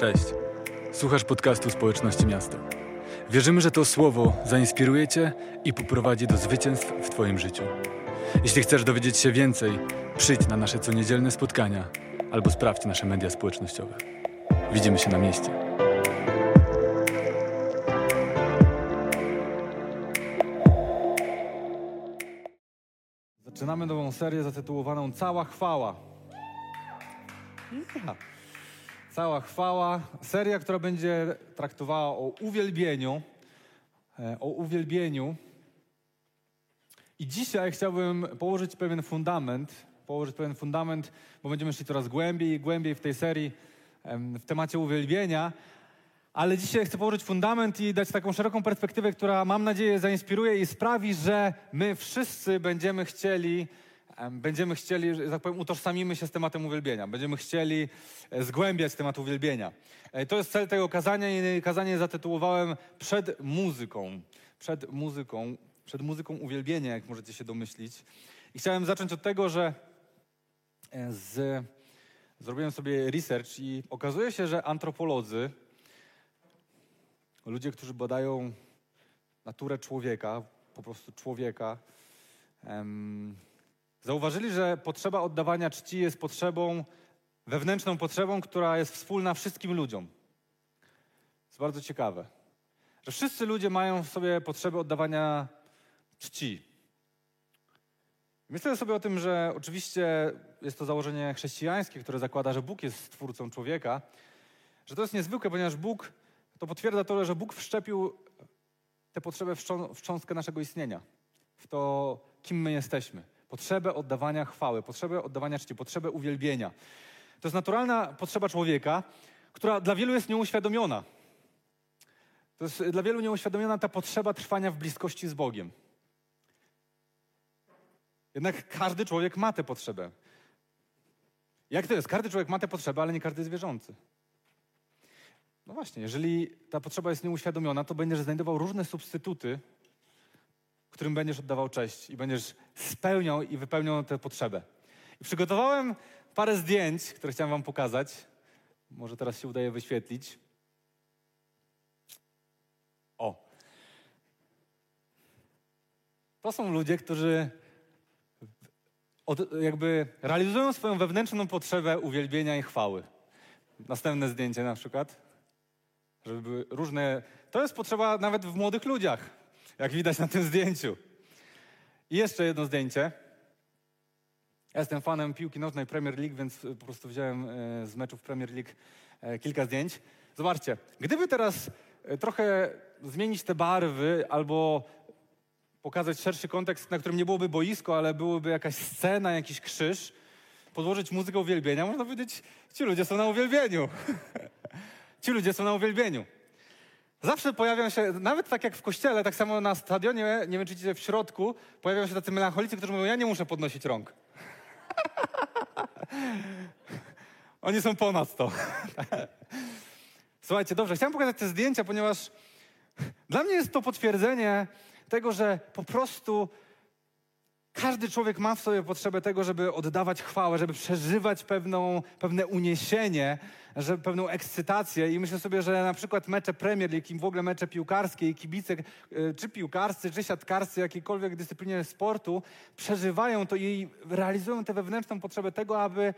Cześć. Słuchasz podcastu Społeczności Miasta. Wierzymy, że to słowo zainspiruje Cię i poprowadzi do zwycięstw w Twoim życiu. Jeśli chcesz dowiedzieć się więcej, przyjdź na nasze coniedzielne spotkania albo sprawdź nasze media społecznościowe. Widzimy się na mieście. Zaczynamy nową serię zatytułowaną Cała chwała. Ja. Cała chwała. Seria, która będzie traktowała o uwielbieniu. e, O uwielbieniu. I dzisiaj chciałbym położyć pewien fundament. Położyć pewien fundament, bo będziemy szli coraz głębiej i głębiej w tej serii w temacie uwielbienia. Ale dzisiaj chcę położyć fundament i dać taką szeroką perspektywę, która mam nadzieję zainspiruje i sprawi, że my wszyscy będziemy chcieli, będziemy chcieli, że tak powiem, utożsamimy się z tematem uwielbienia. Będziemy chcieli e, zgłębiać temat uwielbienia. E, To jest cel tego kazania i kazanie zatytułowałem Przed muzyką. Przed muzyką, przed muzyką uwielbienia, jak możecie się domyślić. I chciałem zacząć od tego, że e, z, zrobiłem sobie research i okazuje się, że antropolodzy, ludzie, którzy badają naturę człowieka, po prostu człowieka, zauważyli, że potrzeba oddawania czci jest potrzebą, wewnętrzną potrzebą, która jest wspólna wszystkim ludziom. To jest bardzo ciekawe. Że wszyscy ludzie mają w sobie potrzebę oddawania czci. Myślę sobie o tym, że oczywiście jest to założenie chrześcijańskie, które zakłada, że Bóg jest stwórcą człowieka, że to jest niezwykłe, ponieważ Bóg to potwierdza to, że Bóg wszczepił tę potrzebę w cząstkę naszego istnienia, w to, kim my jesteśmy. Potrzebę oddawania chwały, potrzebę oddawania czci, potrzebę uwielbienia. To jest naturalna potrzeba człowieka, która dla wielu jest nieuświadomiona. To jest dla wielu nieuświadomiona ta potrzeba trwania w bliskości z Bogiem. Jednak każdy człowiek ma tę potrzebę. Jak to jest? Każdy człowiek ma tę potrzebę, ale nie każdy jest wierzący. No właśnie, jeżeli ta potrzeba jest nieuświadomiona, to będziesz znajdował różne substytuty, którym będziesz oddawał cześć i będziesz spełniał i wypełniał tę potrzebę. I przygotowałem parę zdjęć, które chciałem wam pokazać. Może teraz się udaje wyświetlić. O. To są ludzie, którzy od, jakby realizują swoją wewnętrzną potrzebę uwielbienia i chwały. Następne zdjęcie na przykład żeby były różne. To jest potrzeba nawet w młodych ludziach, jak widać na tym zdjęciu. I jeszcze jedno zdjęcie. Ja jestem fanem piłki nożnej Premier League, więc po prostu wziąłem e, z meczów Premier League e, kilka zdjęć. Zobaczcie, gdyby teraz e, trochę zmienić te barwy albo pokazać szerszy kontekst, na którym nie byłoby boisko, ale byłoby jakaś scena, jakiś krzyż, podłożyć muzykę uwielbienia, można powiedzieć, ci ludzie są na uwielbieniu. Ci ludzie są na uwielbieniu. Zawsze pojawiają się, nawet tak jak w kościele, tak samo na stadionie, nie wiem czy widzicie w środku, pojawiają się tacy melancholicy, którzy mówią, ja nie muszę podnosić rąk. Oni są ponad to. Słuchajcie, dobrze, chciałem pokazać te zdjęcia, ponieważ dla mnie jest to potwierdzenie tego, że po prostu każdy człowiek ma w sobie potrzebę tego, żeby oddawać chwałę, żeby przeżywać pewną, pewne uniesienie, że pewną ekscytację. I myślę sobie, że na przykład mecze Premier League i w ogóle mecze piłkarskie i kibice, y, czy piłkarscy, czy siatkarscy, jakiejkolwiek dyscyplinie sportu, przeżywają to i realizują tę wewnętrzną potrzebę tego, aby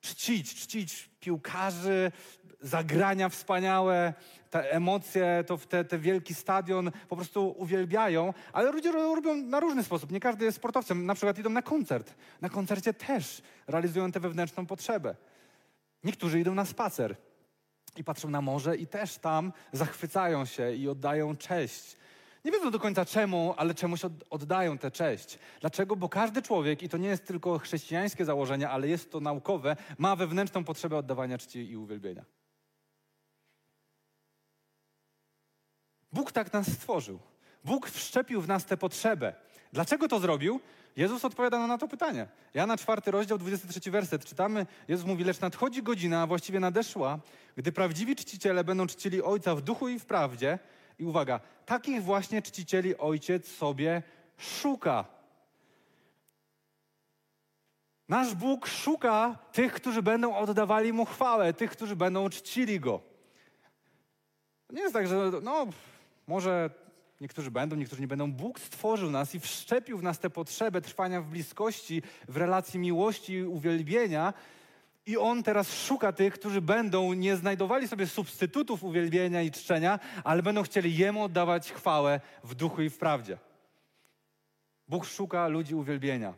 czcić, czcić piłkarzy, zagrania wspaniałe, te emocje, to w te, te wielki stadion po prostu uwielbiają, ale ludzie ro- robią na różny sposób. Nie każdy jest sportowcem. Na przykład idą na koncert. Na koncercie też realizują tę wewnętrzną potrzebę. Niektórzy idą na spacer i patrzą na morze i też tam zachwycają się i oddają cześć. Nie wiedzą do końca czemu, ale czemuś od, oddają tę cześć. Dlaczego? Bo każdy człowiek, i to nie jest tylko chrześcijańskie założenie, ale jest to naukowe, ma wewnętrzną potrzebę oddawania czci i uwielbienia. Bóg tak nas stworzył. Bóg wszczepił w nas tę potrzebę. Dlaczego to zrobił? Jezus odpowiada na to pytanie. Jana 4 rozdział, 23 werset. Czytamy, Jezus mówi, lecz nadchodzi godzina, a właściwie nadeszła, gdy prawdziwi czciciele będą czcili Ojca w duchu i w prawdzie. I uwaga, takich właśnie czcicieli Ojciec sobie szuka. Nasz Bóg szuka tych, którzy będą oddawali Mu chwałę, tych, którzy będą czcili Go. Nie jest tak, że no, może niektórzy będą, niektórzy nie będą. Bóg stworzył nas i wszczepił w nas tę potrzebę trwania w bliskości, w relacji miłości i uwielbienia. I On teraz szuka tych, którzy będą nie znajdowali sobie substytutów uwielbienia i czczenia, ale będą chcieli Jemu oddawać chwałę w duchu i w prawdzie. Bóg szuka ludzi uwielbienia.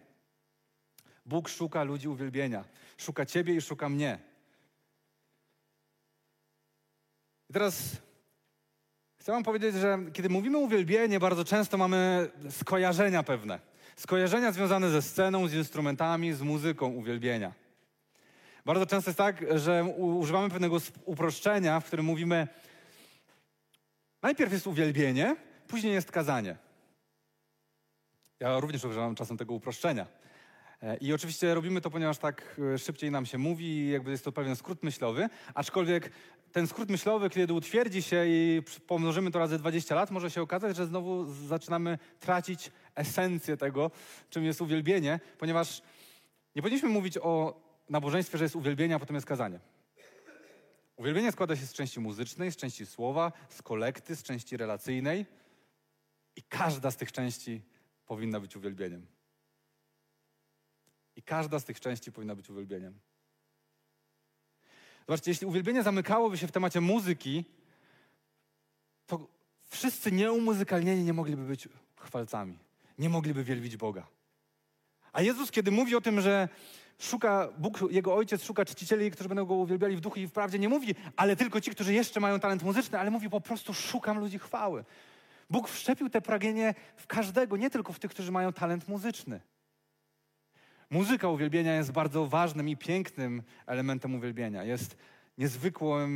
Bóg szuka ludzi uwielbienia. Szuka Ciebie i szuka mnie. I teraz chcę Wam powiedzieć, że kiedy mówimy uwielbienie, bardzo często mamy skojarzenia pewne. Skojarzenia związane ze sceną, z instrumentami, z muzyką uwielbienia. Bardzo często jest tak, że używamy pewnego uproszczenia, w którym mówimy, najpierw jest uwielbienie, później jest kazanie. Ja również używam czasem tego uproszczenia. E, I oczywiście robimy to, ponieważ tak e, szybciej nam się mówi jakby jest to pewien skrót myślowy, aczkolwiek ten skrót myślowy, kiedy utwierdzi się i pomnożymy to razy 20 lat, może się okazać, że znowu zaczynamy tracić esencję tego, czym jest uwielbienie, ponieważ nie powinniśmy mówić o nabożeństwie, że jest uwielbienie, a potem jest kazanie. Uwielbienie składa się z części muzycznej, z części słowa, z kolekty, z części relacyjnej i każda z tych części powinna być uwielbieniem. I każda z tych części powinna być uwielbieniem. Zobaczcie, jeśli uwielbienie zamykałoby się w temacie muzyki, to wszyscy nieumuzykalnieni nie mogliby być chwalcami. Nie mogliby wielbić Boga. A Jezus, kiedy mówi o tym, że szuka, Bóg, Jego Ojciec szuka czcicieli, którzy będą Go uwielbiali w duchu i w prawdzie, nie mówi, ale tylko ci, którzy jeszcze mają talent muzyczny, ale mówi po prostu szukam ludzi chwały. Bóg wszczepił te pragnienie w każdego, nie tylko w tych, którzy mają talent muzyczny. Muzyka uwielbienia jest bardzo ważnym i pięknym elementem uwielbienia. Jest niezwykłą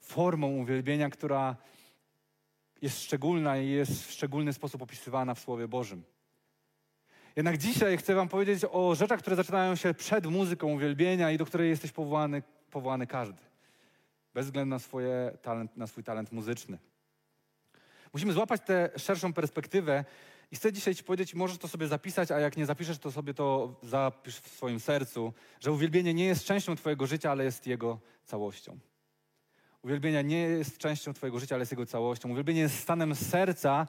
formą uwielbienia, która jest szczególna i jest w szczególny sposób opisywana w Słowie Bożym. Jednak dzisiaj chcę Wam powiedzieć o rzeczach, które zaczynają się przed muzyką uwielbienia i do której jesteś powołany, powołany każdy. Bez względu na, swoje talent, na swój talent muzyczny. Musimy złapać tę szerszą perspektywę i chcę dzisiaj Ci powiedzieć, możesz to sobie zapisać, a jak nie zapiszesz, to sobie to zapisz w swoim sercu, że uwielbienie nie jest częścią Twojego życia, ale jest jego całością. Uwielbienie nie jest częścią Twojego życia, ale jest jego całością. Uwielbienie jest stanem serca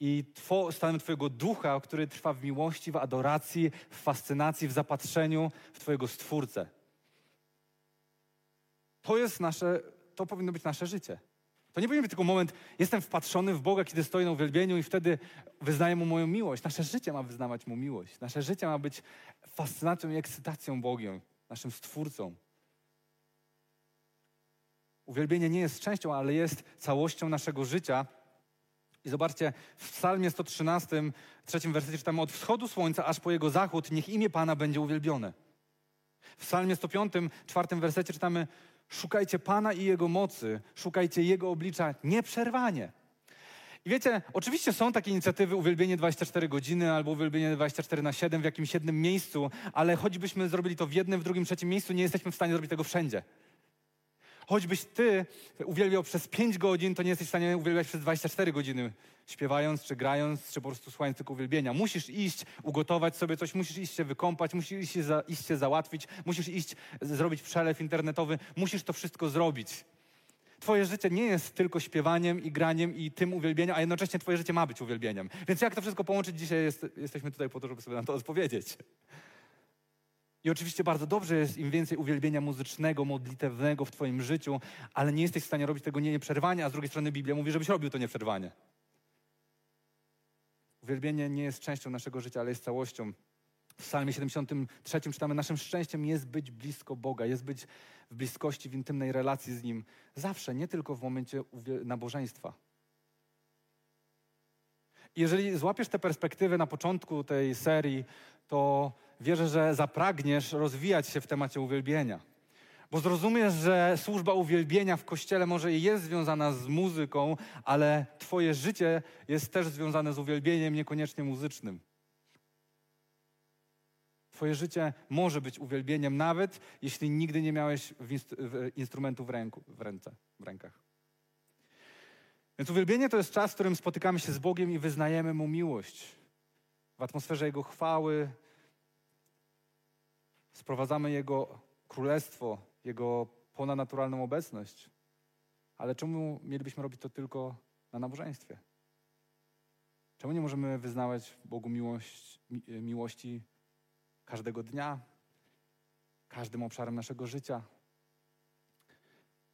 i two, stanem Twojego ducha, który trwa w miłości, w adoracji, w fascynacji, w zapatrzeniu w Twojego Stwórcę. To jest nasze, to powinno być nasze życie. To nie być tylko moment, jestem wpatrzony w Boga, kiedy stoję na uwielbieniu i wtedy wyznaję Mu moją miłość. Nasze życie ma wyznawać Mu miłość. Nasze życie ma być fascynacją i ekscytacją Bogiem, naszym Stwórcą. Uwielbienie nie jest częścią, ale jest całością naszego życia. I zobaczcie, w psalmie 113, trzecim wersecie czytamy od wschodu słońca aż po jego zachód, niech imię Pana będzie uwielbione. W psalmie 105, czwartym wersecie czytamy Szukajcie Pana i Jego mocy, szukajcie Jego oblicza nieprzerwanie. I wiecie, oczywiście są takie inicjatywy uwielbienie 24 godziny albo uwielbienie 24 na 7 w jakimś jednym miejscu, ale choćbyśmy zrobili to w jednym, w drugim, trzecim miejscu, nie jesteśmy w stanie zrobić tego wszędzie. Choćbyś ty uwielbiał przez 5 godzin, to nie jesteś w stanie uwielbiać przez 24 godziny, śpiewając, czy grając, czy po prostu słuchając tylko uwielbienia. Musisz iść, ugotować sobie coś, musisz iść się wykąpać, musisz iść się, za, iść się załatwić, musisz iść zrobić przelew internetowy, musisz to wszystko zrobić. Twoje życie nie jest tylko śpiewaniem i graniem i tym uwielbieniem, a jednocześnie Twoje życie ma być uwielbieniem. Więc jak to wszystko połączyć? Dzisiaj jest, jesteśmy tutaj po to, żeby sobie na to odpowiedzieć. I oczywiście bardzo dobrze jest im więcej uwielbienia muzycznego, modlitewnego w Twoim życiu, ale nie jesteś w stanie robić tego nie nieprzerwanie, a z drugiej strony Biblia mówi, żebyś robił to nieprzerwanie. Uwielbienie nie jest częścią naszego życia, ale jest całością. W Psalmie 73 czytamy: Naszym szczęściem jest być blisko Boga, jest być w bliskości, w intymnej relacji z Nim. Zawsze, nie tylko w momencie nabożeństwa. Jeżeli złapiesz tę perspektywę na początku tej serii, to wierzę, że zapragniesz rozwijać się w temacie uwielbienia. Bo zrozumiesz, że służba uwielbienia w kościele może i jest związana z muzyką, ale Twoje życie jest też związane z uwielbieniem, niekoniecznie muzycznym. Twoje życie może być uwielbieniem, nawet jeśli nigdy nie miałeś instrumentu w, ręku, w, ręce, w rękach. Więc uwielbienie to jest czas, w którym spotykamy się z Bogiem i wyznajemy Mu miłość. W atmosferze Jego chwały sprowadzamy Jego królestwo, Jego ponadnaturalną obecność. Ale czemu mielibyśmy robić to tylko na nabożeństwie? Czemu nie możemy wyznawać Bogu miłość, mi, miłości każdego dnia, każdym obszarem naszego życia?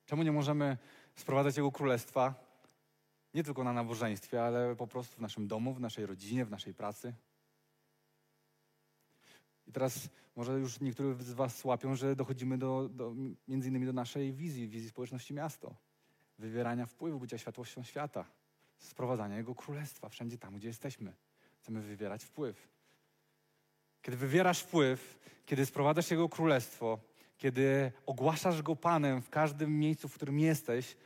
Czemu nie możemy sprowadzać Jego Królestwa nie tylko na nabożeństwie, ale po prostu w naszym domu, w naszej rodzinie, w naszej pracy? I teraz może już niektórzy z Was łapią, że dochodzimy do, do, między innymi do naszej wizji, wizji społeczności miasto. Wywierania wpływu, bycia światłością świata, sprowadzania Jego Królestwa wszędzie tam, gdzie jesteśmy. Chcemy wywierać wpływ. Kiedy wywierasz wpływ, kiedy sprowadzasz Jego Królestwo, kiedy ogłaszasz Go Panem w każdym miejscu, w którym jesteś,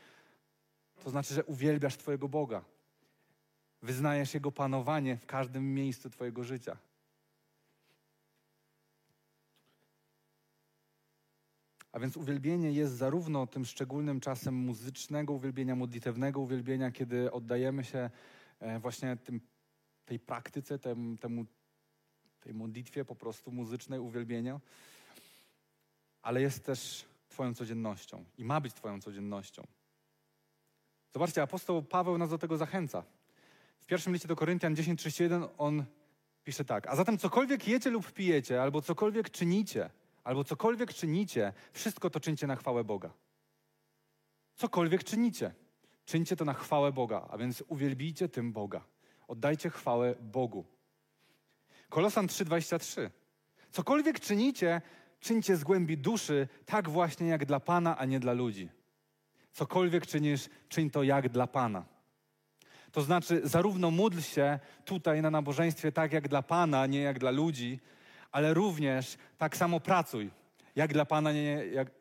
to znaczy, że uwielbiasz Twojego Boga. Wyznajesz Jego panowanie w każdym miejscu Twojego życia. A więc uwielbienie jest zarówno tym szczególnym czasem muzycznego uwielbienia, modlitewnego uwielbienia, kiedy oddajemy się e, właśnie tym, tej praktyce, tem, temu, tej modlitwie po prostu muzycznej uwielbienia, ale jest też Twoją codziennością i ma być Twoją codziennością. Zobaczcie, apostoł Paweł nas do tego zachęca. W pierwszym liście do Koryntian 10:31 on pisze tak: A zatem cokolwiek jecie lub pijecie, albo cokolwiek czynicie, albo cokolwiek czynicie, wszystko to czyńcie na chwałę Boga. Cokolwiek czynicie, czyńcie to na chwałę Boga, a więc uwielbijcie tym Boga. Oddajcie chwałę Bogu. Kolosan 3:23. Cokolwiek czynicie, czyńcie z głębi duszy, tak właśnie jak dla Pana, a nie dla ludzi. Cokolwiek czynisz, czyń to jak dla Pana. To znaczy, zarówno módl się tutaj na nabożeństwie tak jak dla Pana, nie jak dla ludzi, ale również tak samo pracuj, jak dla Pana,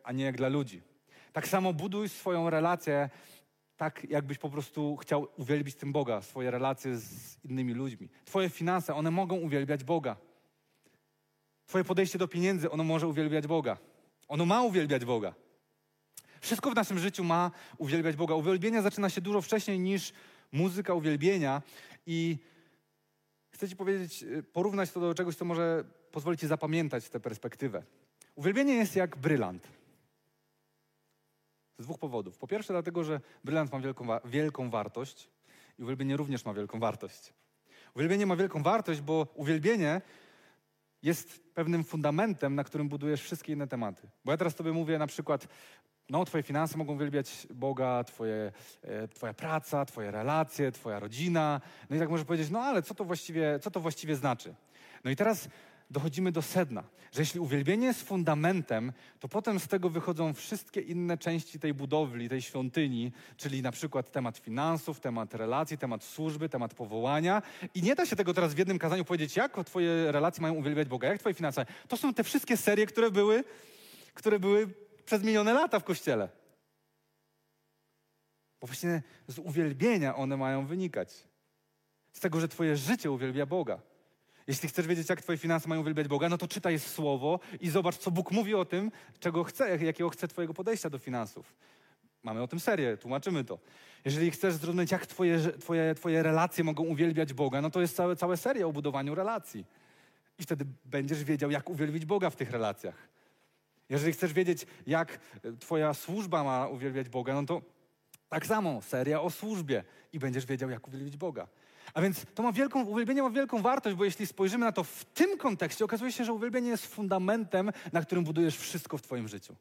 a nie jak dla ludzi. Tak samo buduj swoją relację, tak jakbyś po prostu chciał uwielbić tym Boga, swoje relacje z innymi ludźmi. Twoje finanse, one mogą uwielbiać Boga. Twoje podejście do pieniędzy, ono może uwielbiać Boga. Ono ma uwielbiać Boga. Wszystko w naszym życiu ma uwielbiać Boga. Uwielbienie zaczyna się dużo wcześniej niż muzyka uwielbienia i chcę Ci powiedzieć, y, porównać to do czegoś, co może pozwolić Ci zapamiętać tę perspektywę. Uwielbienie jest jak brylant. Z dwóch powodów. Po pierwsze, dlatego, że brylant ma wielką, wielką wartość i uwielbienie również ma wielką wartość. Uwielbienie ma wielką wartość, bo uwielbienie jest pewnym fundamentem, na którym budujesz wszystkie inne tematy. Bo ja teraz Tobie mówię na przykład, no, Twoje finanse mogą uwielbiać Boga, twoje, e, Twoja praca, Twoje relacje, Twoja rodzina. No i tak możesz powiedzieć, no ale co to właściwie, co to właściwie znaczy? No i teraz dochodzimy do sedna, że jeśli uwielbienie jest fundamentem, to potem z tego wychodzą wszystkie inne części tej budowli, tej świątyni, czyli na przykład temat finansów, temat relacji, temat służby, temat powołania. I nie da się tego teraz w jednym kazaniu powiedzieć, jak Twoje relacje mają uwielbiać Boga, jak Twoje finanse. To są te wszystkie serie, które były, które były przez minione lata w kościele. Bo właśnie z uwielbienia one mają wynikać. Z tego, że Twoje życie uwielbia Boga. Jeśli chcesz wiedzieć, jak Twoje finanse mają uwielbiać Boga, no to czytaj Słowo i zobacz, co Bóg mówi o tym, czego chce, jakiego chce Twojego podejścia do finansów. Mamy o tym serię, tłumaczymy to. Jeżeli chcesz zrozumieć, jak twoje, twoje, twoje relacje mogą uwielbiać Boga, no to jest całe, całe seria o budowaniu relacji. I wtedy będziesz wiedział, jak uwielbić Boga w tych relacjach. Jeżeli chcesz wiedzieć, jak Twoja służba ma uwielbiać Boga, no to tak samo seria o służbie i będziesz wiedział, jak uwielbić Boga. A więc to ma wielką, uwielbienie ma wielką wartość, bo jeśli spojrzymy na to w tym kontekście, okazuje się, że uwielbienie jest fundamentem, na którym budujesz wszystko w Twoim życiu.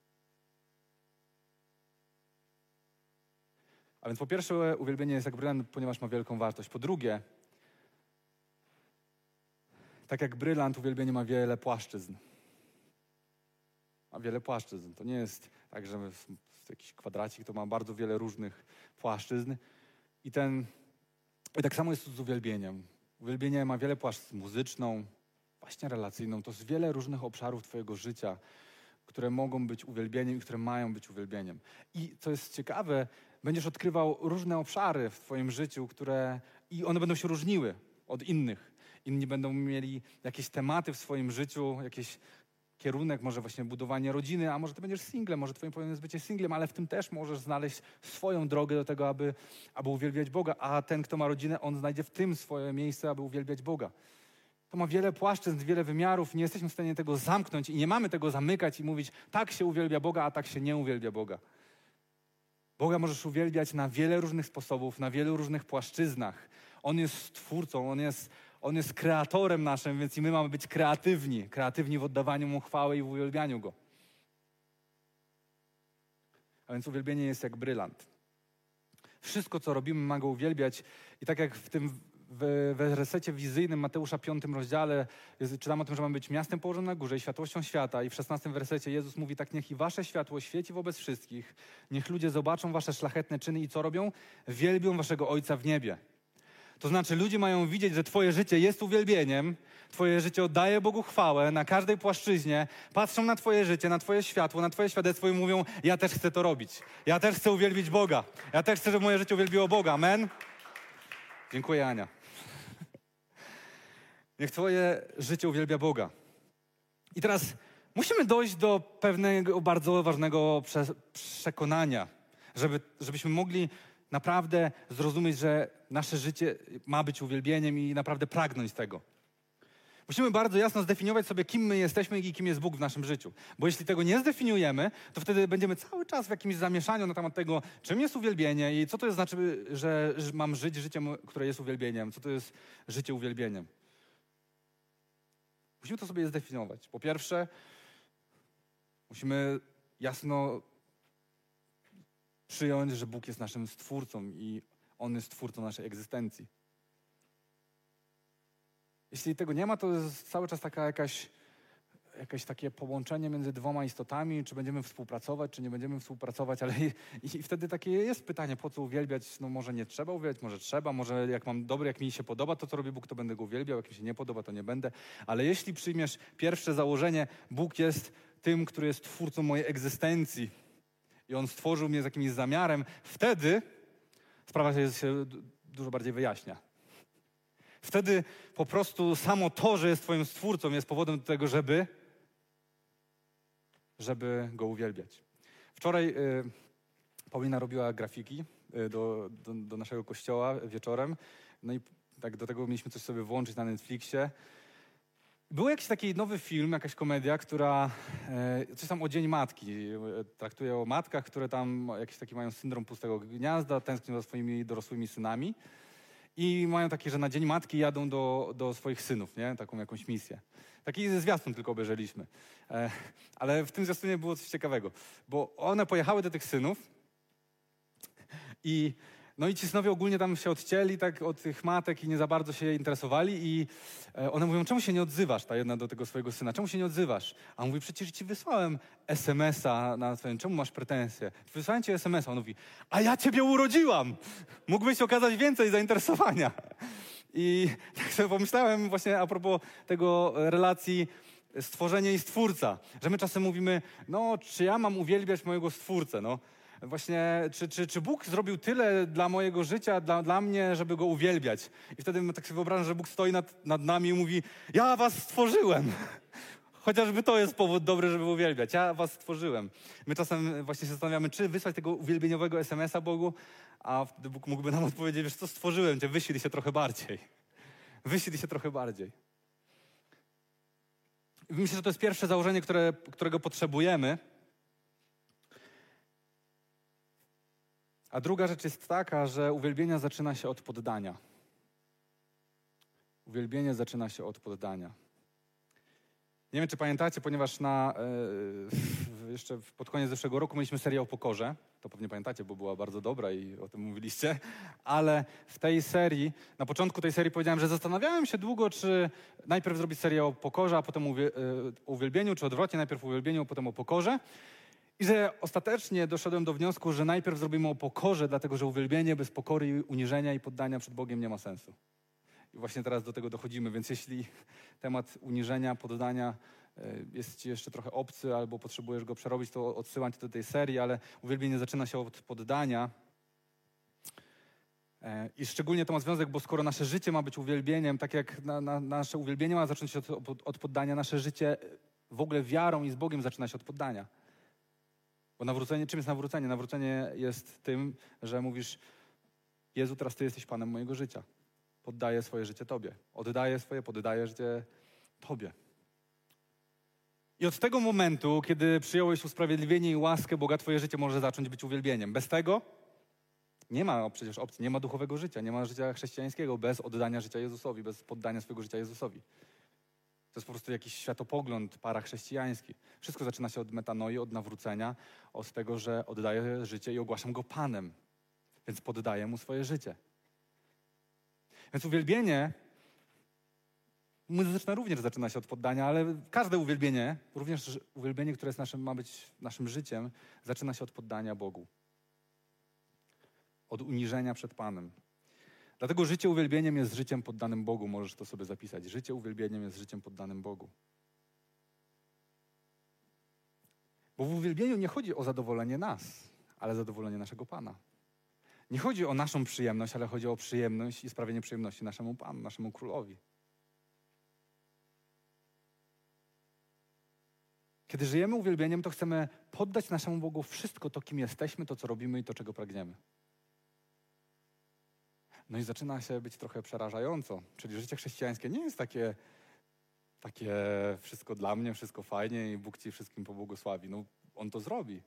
A więc po pierwsze, uwielbienie jest jak brylant, ponieważ ma wielką wartość. Po drugie, tak jak brylant, uwielbienie ma wiele płaszczyzn. Ma wiele płaszczyzn. To nie jest tak, że jakiś kwadracik to ma bardzo wiele różnych płaszczyzn. I ten i tak samo jest z uwielbieniem. Uwielbienie ma wiele płaszczyzn muzyczną, właśnie relacyjną. To jest wiele różnych obszarów Twojego życia, które mogą być uwielbieniem i które mają być uwielbieniem. I co jest ciekawe, będziesz odkrywał różne obszary w Twoim życiu, które i one będą się różniły od innych. Inni będą mieli jakieś tematy w swoim życiu, jakieś kierunek, może właśnie budowanie rodziny, a może ty będziesz singlem, może twoim powinien jest bycie singlem, ale w tym też możesz znaleźć swoją drogę do tego, aby, aby uwielbiać Boga, a ten, kto ma rodzinę, on znajdzie w tym swoje miejsce, aby uwielbiać Boga. To ma wiele płaszczyzn, wiele wymiarów, nie jesteśmy w stanie tego zamknąć i nie mamy tego zamykać i mówić, tak się uwielbia Boga, a tak się nie uwielbia Boga. Boga możesz uwielbiać na wiele różnych sposobów, na wielu różnych płaszczyznach. On jest stwórcą, on jest, on jest kreatorem naszym, więc i my mamy być kreatywni, kreatywni w oddawaniu Mu chwały i w uwielbianiu Go. A więc uwielbienie jest jak brylant. Wszystko, co robimy, ma Go uwielbiać. I tak jak w tym w wersecie wizyjnym Mateusza 5 rozdziale jest, czytamy o tym, że mamy być miastem położonym na górze i światłością świata. I w 16 wersecie Jezus mówi tak, niech i wasze światło świeci wobec wszystkich. Niech ludzie zobaczą wasze szlachetne czyny i co robią? Wielbią waszego Ojca w niebie. To znaczy ludzie mają widzieć, że twoje życie jest uwielbieniem, twoje życie oddaje Bogu chwałę na każdej płaszczyźnie, patrzą na twoje życie, na twoje światło, na twoje świadectwo i mówią, ja też chcę to robić. Ja też chcę uwielbić Boga. Ja też chcę, żeby moje życie uwielbiło Boga. Amen? Dziękuję, Ania. Niech Twoje życie uwielbia Boga. I teraz musimy dojść do pewnego bardzo ważnego prze przekonania, żeby, żebyśmy mogli naprawdę zrozumieć, że nasze życie ma być uwielbieniem i naprawdę pragnąć tego. Musimy bardzo jasno zdefiniować sobie, kim my jesteśmy i kim jest Bóg w naszym życiu. Bo jeśli tego nie zdefiniujemy, to wtedy będziemy cały czas w jakimś zamieszaniu na temat tego, czym jest uwielbienie i co to jest znaczy, że mam żyć życiem, które jest uwielbieniem, co to jest życie uwielbieniem. Musimy to sobie zdefiniować. Po pierwsze, musimy jasno przyjąć, że Bóg jest naszym stwórcą i On jest stwórcą naszej egzystencji. Jeśli tego nie ma, to jest cały czas taka jakaś, jakieś takie połączenie między dwoma istotami, czy będziemy współpracować, czy nie będziemy współpracować, ale i, i, wtedy takie jest pytanie, po co uwielbiać? No może nie trzeba uwielbiać, może trzeba, może jak mam dobry, jak mi się podoba to, co robi Bóg, to będę go uwielbiał, jak mi się nie podoba, to nie będę. Ale jeśli przyjmiesz pierwsze założenie, Bóg jest tym, który jest twórcą mojej egzystencji i On stworzył mnie z jakimś zamiarem, wtedy sprawa się, się dużo bardziej wyjaśnia. Wtedy po prostu samo to, że jest Twoim stwórcą, jest powodem do tego, żeby, żeby go uwielbiać. Wczoraj y, Paulina robiła grafiki y, do, do, do, naszego kościoła wieczorem. No i tak do tego mieliśmy coś sobie włączyć na Netflixie. Był jakiś taki nowy film, jakaś komedia, która y, coś tam o Dzień Matki. Traktuje o matkach, które tam jakiś taki mają syndrom pustego gniazda, tęsknią za swoimi dorosłymi synami. I mają takie, że na Dzień Matki jadą do, do swoich synów, nie? Taką jakąś misję. Taki zwiastun tylko obejrzeliśmy. E, ale w tym zwiastunie było coś ciekawego, bo one pojechały do tych synów i no i ci synowie ogólnie tam się odcięli tak od tych matek i nie za bardzo się interesowali i e, one mówią, czemu się nie odzywasz, ta jedna do tego swojego syna, czemu się nie odzywasz? A on mówi, przecież ci wysłałem SMS-a na swoim, czemu masz pretensje? Wysłałem ci SMS-a, on mówi, a ja ciebie urodziłam! Mógłbyś okazać więcej zainteresowania. I tak sobie pomyślałem właśnie a propos tego relacji stworzenie i stwórca, że my czasem mówimy, no czy ja mam uwielbiać mojego stwórcę, no właśnie, czy, czy, czy Bóg zrobił tyle dla mojego życia, dla, dla mnie, żeby Go uwielbiać? I wtedy tak sobie wyobrażam, że Bóg stoi nad, nad nami i mówi, ja was stworzyłem. Chociażby to jest powód dobry, żeby uwielbiać. Ja was stworzyłem. My czasem właśnie się zastanawiamy, czy wysłać tego uwielbieniowego SMS-a Bogu, a wtedy Bóg mógłby nam odpowiedzieć, wiesz co, stworzyłem cię, wyślij się trochę bardziej. Wyślij się trochę bardziej. Myślę, że to jest pierwsze założenie, które, którego potrzebujemy, A druga rzecz jest taka, że uwielbienie zaczyna się od poddania. Uwielbienie zaczyna się od poddania. Nie wiem, czy pamiętacie, ponieważ na, e, jeszcze pod koniec zeszłego roku mieliśmy serię o pokorze. To pewnie pamiętacie, bo była bardzo dobra i o tym mówiliście. Ale w tej serii, na początku tej serii powiedziałem, że zastanawiałem się długo, czy najpierw zrobić serię o pokorze, a potem o e, uwielbieniu, czy odwrotnie, najpierw o uwielbieniu, a potem o pokorze. I że ostatecznie doszedłem do wniosku, że najpierw zrobimy o pokorze, dlatego że uwielbienie bez pokory, uniżenia i poddania przed Bogiem nie ma sensu. I właśnie teraz do tego dochodzimy, więc jeśli temat uniżenia, poddania e, jest ci jeszcze trochę obcy albo potrzebujesz go przerobić, to odsyłam cię do tej serii, ale uwielbienie zaczyna się od poddania. E, I szczególnie to ma związek, bo skoro nasze życie ma być uwielbieniem, tak jak na, na, nasze uwielbienie ma zacząć się od, od poddania, nasze życie w ogóle wiarą i z Bogiem zaczyna się od poddania. Bo nawrócenie, czym jest nawrócenie? Nawrócenie jest tym, że mówisz, Jezu, teraz Ty jesteś Panem mojego życia. Poddaję swoje życie Tobie. Oddaję swoje, poddaję życie Tobie. I od tego momentu, kiedy przyjąłeś usprawiedliwienie i łaskę Boga, twoje życie może zacząć być uwielbieniem. Bez tego nie ma przecież opcji, nie ma duchowego życia, nie ma życia chrześcijańskiego bez oddania życia Jezusowi, bez poddania swojego życia Jezusowi. To jest po prostu jakiś światopogląd parachrześcijański. Wszystko zaczyna się od metanoi, od nawrócenia, od tego, że oddaję życie i ogłaszam go Panem. Więc poddaję mu swoje życie. Więc uwielbienie muzyczne również zaczyna się od poddania, ale każde uwielbienie, również uwielbienie, które jest naszym, ma być naszym życiem, zaczyna się od poddania Bogu. Od uniżenia przed Panem. Dlatego życie uwielbieniem jest życiem poddanym Bogu. Możesz to sobie zapisać. Życie uwielbieniem jest życiem poddanym Bogu. Bo w uwielbieniu nie chodzi o zadowolenie nas, ale zadowolenie naszego Pana. Nie chodzi o naszą przyjemność, ale chodzi o przyjemność i sprawienie przyjemności naszemu Panu, naszemu Królowi. Kiedy żyjemy uwielbieniem, to chcemy poddać naszemu Bogu wszystko to, kim jesteśmy, to, co robimy i to, czego pragniemy. No i zaczyna się być trochę przerażająco. Czyli życie chrześcijańskie nie jest takie, takie wszystko dla mnie, wszystko fajnie i Bóg ci wszystkim pobłogosławi. No, On to zrobi.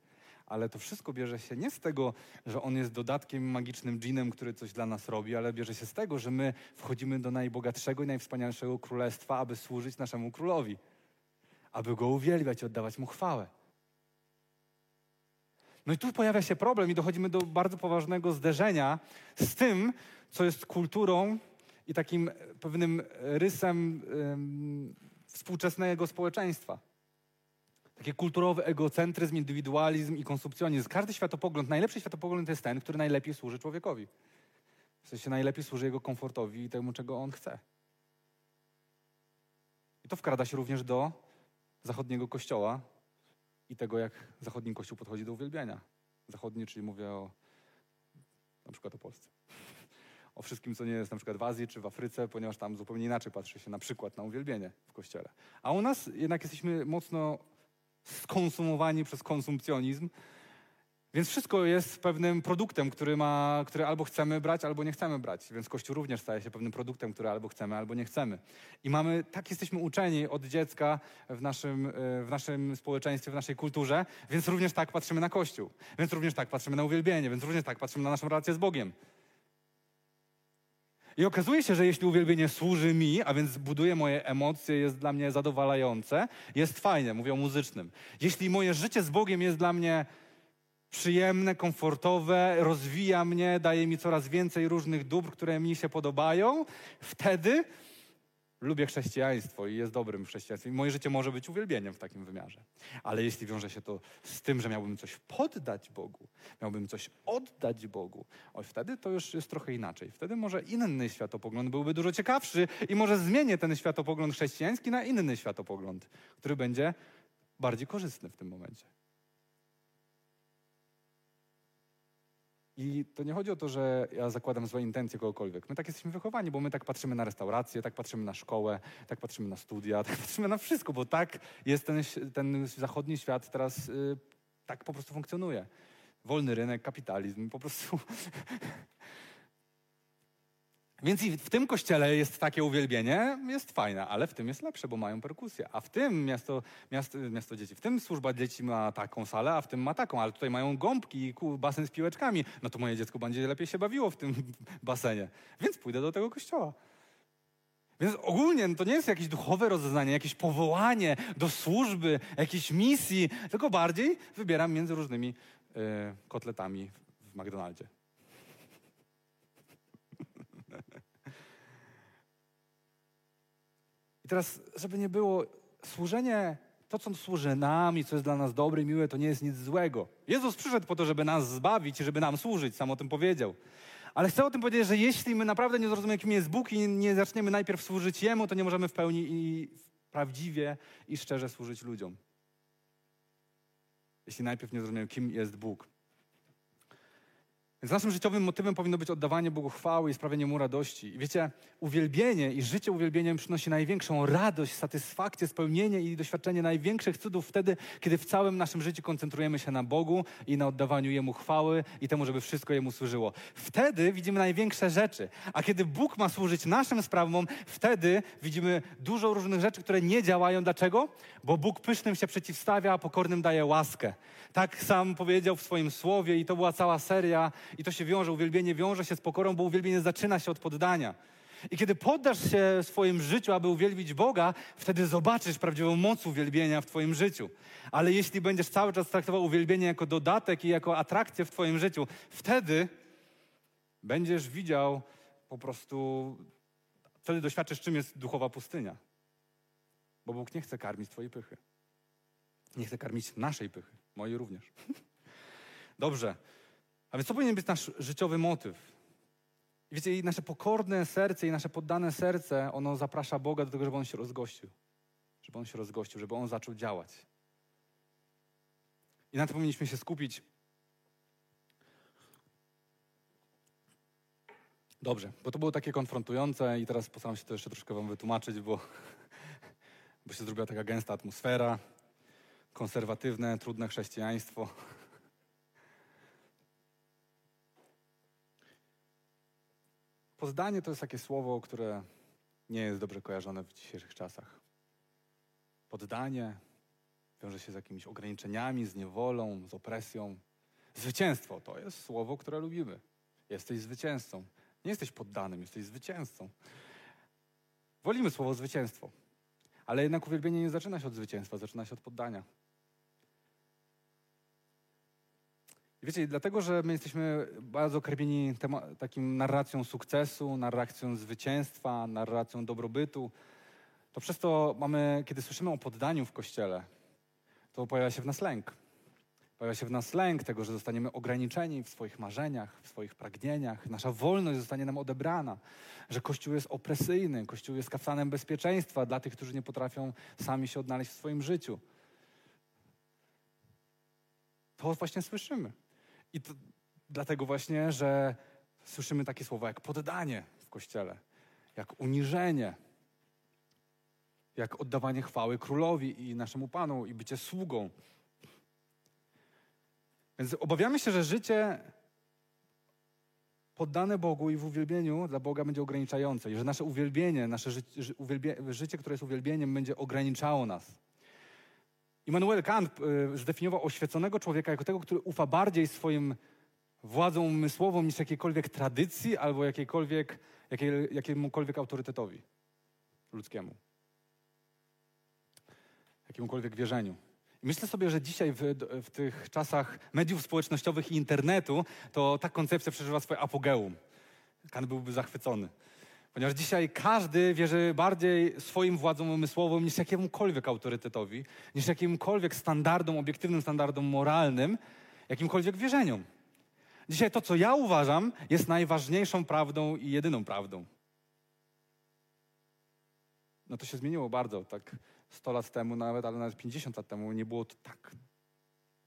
Ale to wszystko bierze się nie z tego, że On jest dodatkiem magicznym dżinem, który coś dla nas robi, ale bierze się z tego, że my wchodzimy do najbogatszego i najwspanialszego królestwa, aby służyć naszemu królowi. Aby Go uwielbiać i oddawać Mu chwałę. No i tu pojawia się problem i dochodzimy do bardzo poważnego zderzenia z tym, co jest kulturą i takim pewnym rysem um, współczesnego społeczeństwa. Taki kulturowy egocentryzm, indywidualizm i konsumpcjonizm. Każdy światopogląd, najlepszy światopogląd jest ten, który najlepiej służy człowiekowi. W sensie najlepiej służy jego komfortowi i temu, czego on chce. I to wkrada się również do zachodniego kościoła i tego, jak zachodni kościół podchodzi do uwielbiania. Zachodni, czyli mówię o na przykład o Polsce o wszystkim, co nie jest na przykład w Azji czy w Afryce, ponieważ tam zupełnie inaczej patrzy się na przykład na uwielbienie w kościele. A u nas jednak jesteśmy mocno skonsumowani przez konsumpcjonizm, więc wszystko jest pewnym produktem, który, ma, który albo chcemy brać, albo nie chcemy brać. Więc Kościół również staje się pewnym produktem, który albo chcemy, albo nie chcemy. I mamy, tak jesteśmy uczeni od dziecka w naszym, e, w naszym społeczeństwie, w naszej kulturze, więc również tak patrzymy na Kościół. Więc również tak patrzymy na uwielbienie, więc również tak patrzymy na naszą relację z Bogiem. I okazuje się, że jeśli uwielbienie służy mi, a więc buduje moje emocje, jest dla mnie zadowalające, jest fajne, mówię o muzycznym. Jeśli moje życie z Bogiem jest dla mnie przyjemne, komfortowe, rozwija mnie, daje mi coraz więcej różnych dóbr, które mi się podobają, wtedy lubię chrześcijaństwo i jest dobrym chrześcijaństwem. Moje życie może być uwielbieniem w takim wymiarze. Ale jeśli wiąże się to z tym, że miałbym coś poddać Bogu, miałbym coś oddać Bogu, oj, wtedy to już jest trochę inaczej. Wtedy może inny światopogląd byłby dużo ciekawszy i może zmienię ten światopogląd chrześcijański na inny światopogląd, który będzie bardziej korzystny w tym momencie. I to nie chodzi o to, że ja zakładam złe intencje kogokolwiek. My tak jesteśmy wychowani, bo my tak patrzymy na restaurację, tak patrzymy na szkołę, tak patrzymy na studia, tak patrzymy na wszystko, bo tak jest ten, ten zachodni świat teraz, yy, tak po prostu funkcjonuje. Wolny rynek, kapitalizm, po prostu Więc i w tym kościele jest takie uwielbienie, jest fajne, ale w tym jest lepsze, bo mają perkusję. A w tym miasto, miasto, miasto dzieci, w tym służba dzieci ma taką salę, a w tym ma taką, ale tutaj mają gąbki, basen z piłeczkami. No to moje dziecko będzie lepiej się bawiło w tym basenie. Więc pójdę do tego kościoła. Więc ogólnie no to nie jest jakieś duchowe rozeznanie, jakieś powołanie do służby, jakiejś misji, tylko bardziej wybieram między różnymi y, kotletami w McDonaldzie. I teraz, żeby nie było, służenie, to co służy nam i co jest dla nas dobre i miłe, to nie jest nic złego. Jezus przyszedł po to, żeby nas zbawić żeby nam służyć, sam o tym powiedział. Ale chcę o tym powiedzieć, że jeśli my naprawdę nie zrozumiemy, kim jest Bóg i nie zaczniemy najpierw służyć Jemu, to nie możemy w pełni i prawdziwie i szczerze służyć ludziom. Jeśli najpierw nie zrozumiemy, kim jest Bóg. Więc naszym życiowym motywem powinno być oddawanie Bogu chwały i sprawienie Mu radości. I wiecie, uwielbienie i życie uwielbieniem przynosi największą radość, satysfakcję, spełnienie i doświadczenie największych cudów wtedy, kiedy w całym naszym życiu koncentrujemy się na Bogu i na oddawaniu Jemu chwały i temu, żeby wszystko Jemu służyło. Wtedy widzimy największe rzeczy. A kiedy Bóg ma służyć naszym sprawom, wtedy widzimy dużo różnych rzeczy, które nie działają. Dlaczego? Bo Bóg pysznym się przeciwstawia, a pokornym daje łaskę. Tak sam powiedział w swoim słowie i to była cała seria i to się wiąże, uwielbienie wiąże się z pokorą, bo uwielbienie zaczyna się od poddania. I kiedy poddasz się swoim życiu, aby uwielbić Boga, wtedy zobaczysz prawdziwą moc uwielbienia w Twoim życiu. Ale jeśli będziesz cały czas traktował uwielbienie jako dodatek i jako atrakcję w Twoim życiu, wtedy będziesz widział po prostu, wtedy doświadczysz, czym jest duchowa pustynia. Bo Bóg nie chce karmić Twojej pychy. Nie chce karmić naszej pychy, mojej również. Dobrze. A więc co powinien być nasz życiowy motyw? I wiecie, i nasze pokorne serce i nasze poddane serce, ono zaprasza Boga do tego, żeby On się rozgościł. Żeby On się rozgościł, żeby On zaczął działać. I na to powinniśmy się skupić. Dobrze, bo to było takie konfrontujące i teraz postaram się to jeszcze troszkę wam wytłumaczyć, bo, bo się zrobiła taka gęsta atmosfera, konserwatywne, trudne chrześcijaństwo. Pozdanie to jest takie słowo, które nie jest dobrze kojarzone w dzisiejszych czasach. Poddanie wiąże się z jakimiś ograniczeniami, z niewolą, z opresją. Zwycięstwo to jest słowo, które lubimy. Jesteś zwycięzcą. Nie jesteś poddanym, jesteś zwycięzcą. Wolimy słowo zwycięstwo. Ale jednak uwielbienie nie zaczyna się od zwycięstwa, zaczyna się od poddania. Wiecie, dlatego, że my jesteśmy bardzo karmieni takim narracją sukcesu, narracją zwycięstwa, narracją dobrobytu, to przez to mamy, kiedy słyszymy o poddaniu w Kościele, to pojawia się w nas lęk. Pojawia się w nas lęk tego, że zostaniemy ograniczeni w swoich marzeniach, w swoich pragnieniach. Nasza wolność zostanie nam odebrana. Że Kościół jest opresyjny, Kościół jest kaftanem bezpieczeństwa dla tych, którzy nie potrafią sami się odnaleźć w swoim życiu. To właśnie słyszymy. I to dlatego właśnie, że słyszymy takie słowa jak poddanie w kościele, jak uniżenie, jak oddawanie chwały królowi i naszemu Panu i bycie sługą. Więc obawiamy się, że życie poddane Bogu i w uwielbieniu dla Boga będzie ograniczające i że nasze uwielbienie, nasze życie, życie które jest uwielbieniem, będzie ograniczało nas. Immanuel Kant y, zdefiniował oświeconego człowieka jako tego, który ufa bardziej swoim władzom umysłową niż jakiejkolwiek tradycji albo jakiejkolwiek, jakiej, jakiemukolwiek autorytetowi ludzkiemu. Jakiemukolwiek wierzeniu. I myślę sobie, że dzisiaj w, w tych czasach mediów społecznościowych i internetu to ta koncepcja przeżywa swoje apogeum. Kant byłby zachwycony. Ponieważ dzisiaj każdy wierzy bardziej swoim władzom umysłowym niż jakiemukolwiek autorytetowi, niż jakimkolwiek standardom, obiektywnym standardom moralnym, jakimkolwiek wierzeniom. Dzisiaj to, co ja uważam, jest najważniejszą prawdą i jedyną prawdą. No to się zmieniło bardzo, tak 100 lat temu nawet, ale nawet 50 lat temu nie było to tak,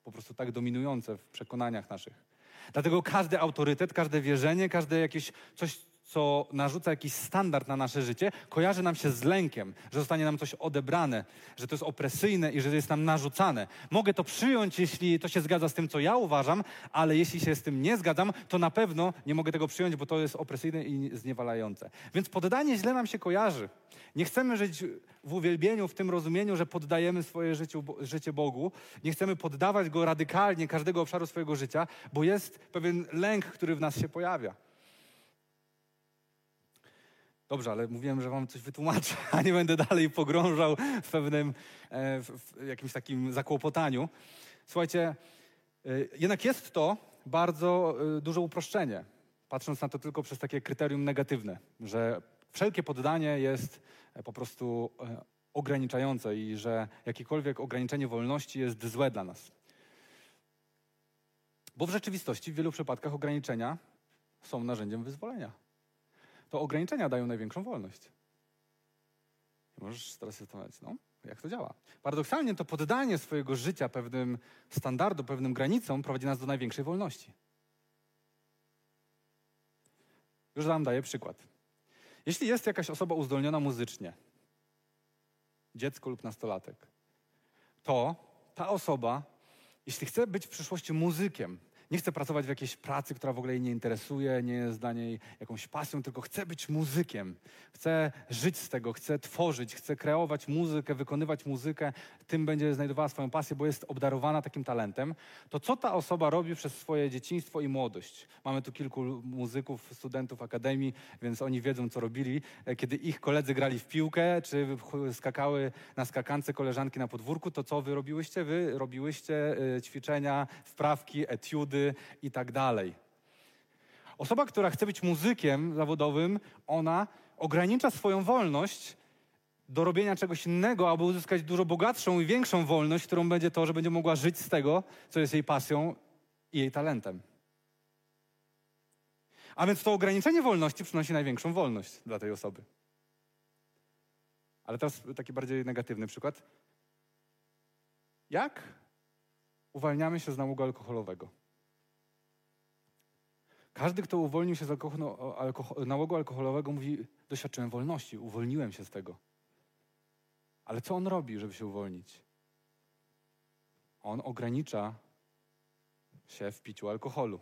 po prostu tak dominujące w przekonaniach naszych. Dlatego każdy autorytet, każde wierzenie, każde jakieś coś, co narzuca jakiś standard na nasze życie, kojarzy nam się z lękiem, że zostanie nam coś odebrane, że to jest opresyjne i że jest nam narzucane. Mogę to przyjąć, jeśli to się zgadza z tym, co ja uważam, ale jeśli się z tym nie zgadzam, to na pewno nie mogę tego przyjąć, bo to jest opresyjne i zniewalające. Więc poddanie źle nam się kojarzy. Nie chcemy żyć w uwielbieniu, w tym rozumieniu, że poddajemy swoje życie, życie Bogu. Nie chcemy poddawać Go radykalnie każdego obszaru swojego życia, bo jest pewien lęk, który w nas się pojawia. Dobrze, ale mówiłem, że wam coś wytłumaczę, a nie będę dalej pogrążał w pewnym e, w jakimś takim zakłopotaniu. Słuchajcie, e, jednak jest to bardzo e, duże uproszczenie, patrząc na to tylko przez takie kryterium negatywne, że wszelkie poddanie jest po prostu ograniczające i że jakiekolwiek ograniczenie wolności jest złe dla nas. Bo w rzeczywistości w wielu przypadkach ograniczenia są narzędziem wyzwolenia to ograniczenia dają największą wolność. I możesz teraz się zastanawiać, no, jak to działa. Paradoksalnie to poddanie swojego życia pewnym standardom, pewnym granicom prowadzi nas do największej wolności. Już wam daję przykład. Jeśli jest jakaś osoba uzdolniona muzycznie, dziecko lub nastolatek, to ta osoba, jeśli chce być w przyszłości muzykiem, nie chce pracować w jakiejś pracy, która w ogóle jej nie interesuje, nie jest dla niej jakąś pasją, tylko chce być muzykiem. Chce żyć z tego, chce tworzyć, chce kreować muzykę, wykonywać muzykę, tym będzie znajdowała swoją pasję, bo jest obdarowana takim talentem. To co ta osoba robi przez swoje dzieciństwo i młodość? Mamy tu kilku muzyków, studentów akademii, więc oni wiedzą, co robili. E, kiedy ich koledzy grali w piłkę, czy skakały na skakance koleżanki na podwórku, to co wy robiłyście? Wy robiłyście e, ćwiczenia, wprawki, etiudy, i tak dalej. Osoba, która chce być muzykiem zawodowym, ona ogranicza swoją wolność do robienia czegoś innego, aby uzyskać dużo bogatszą i większą wolność, którą będzie to, że będzie mogła żyć z tego, co jest jej pasją i jej talentem. A więc to ograniczenie wolności przynosi największą wolność dla tej osoby. Ale teraz taki bardziej negatywny przykład. Jak uwalniamy się z nałogu alkoholowego? Każdy, kto uwolnił się z alkoholu, alkohol, nałogu alkoholowego, mówi: Doświadczyłem wolności, uwolniłem się z tego. Ale co on robi, żeby się uwolnić? On ogranicza się w piciu alkoholu.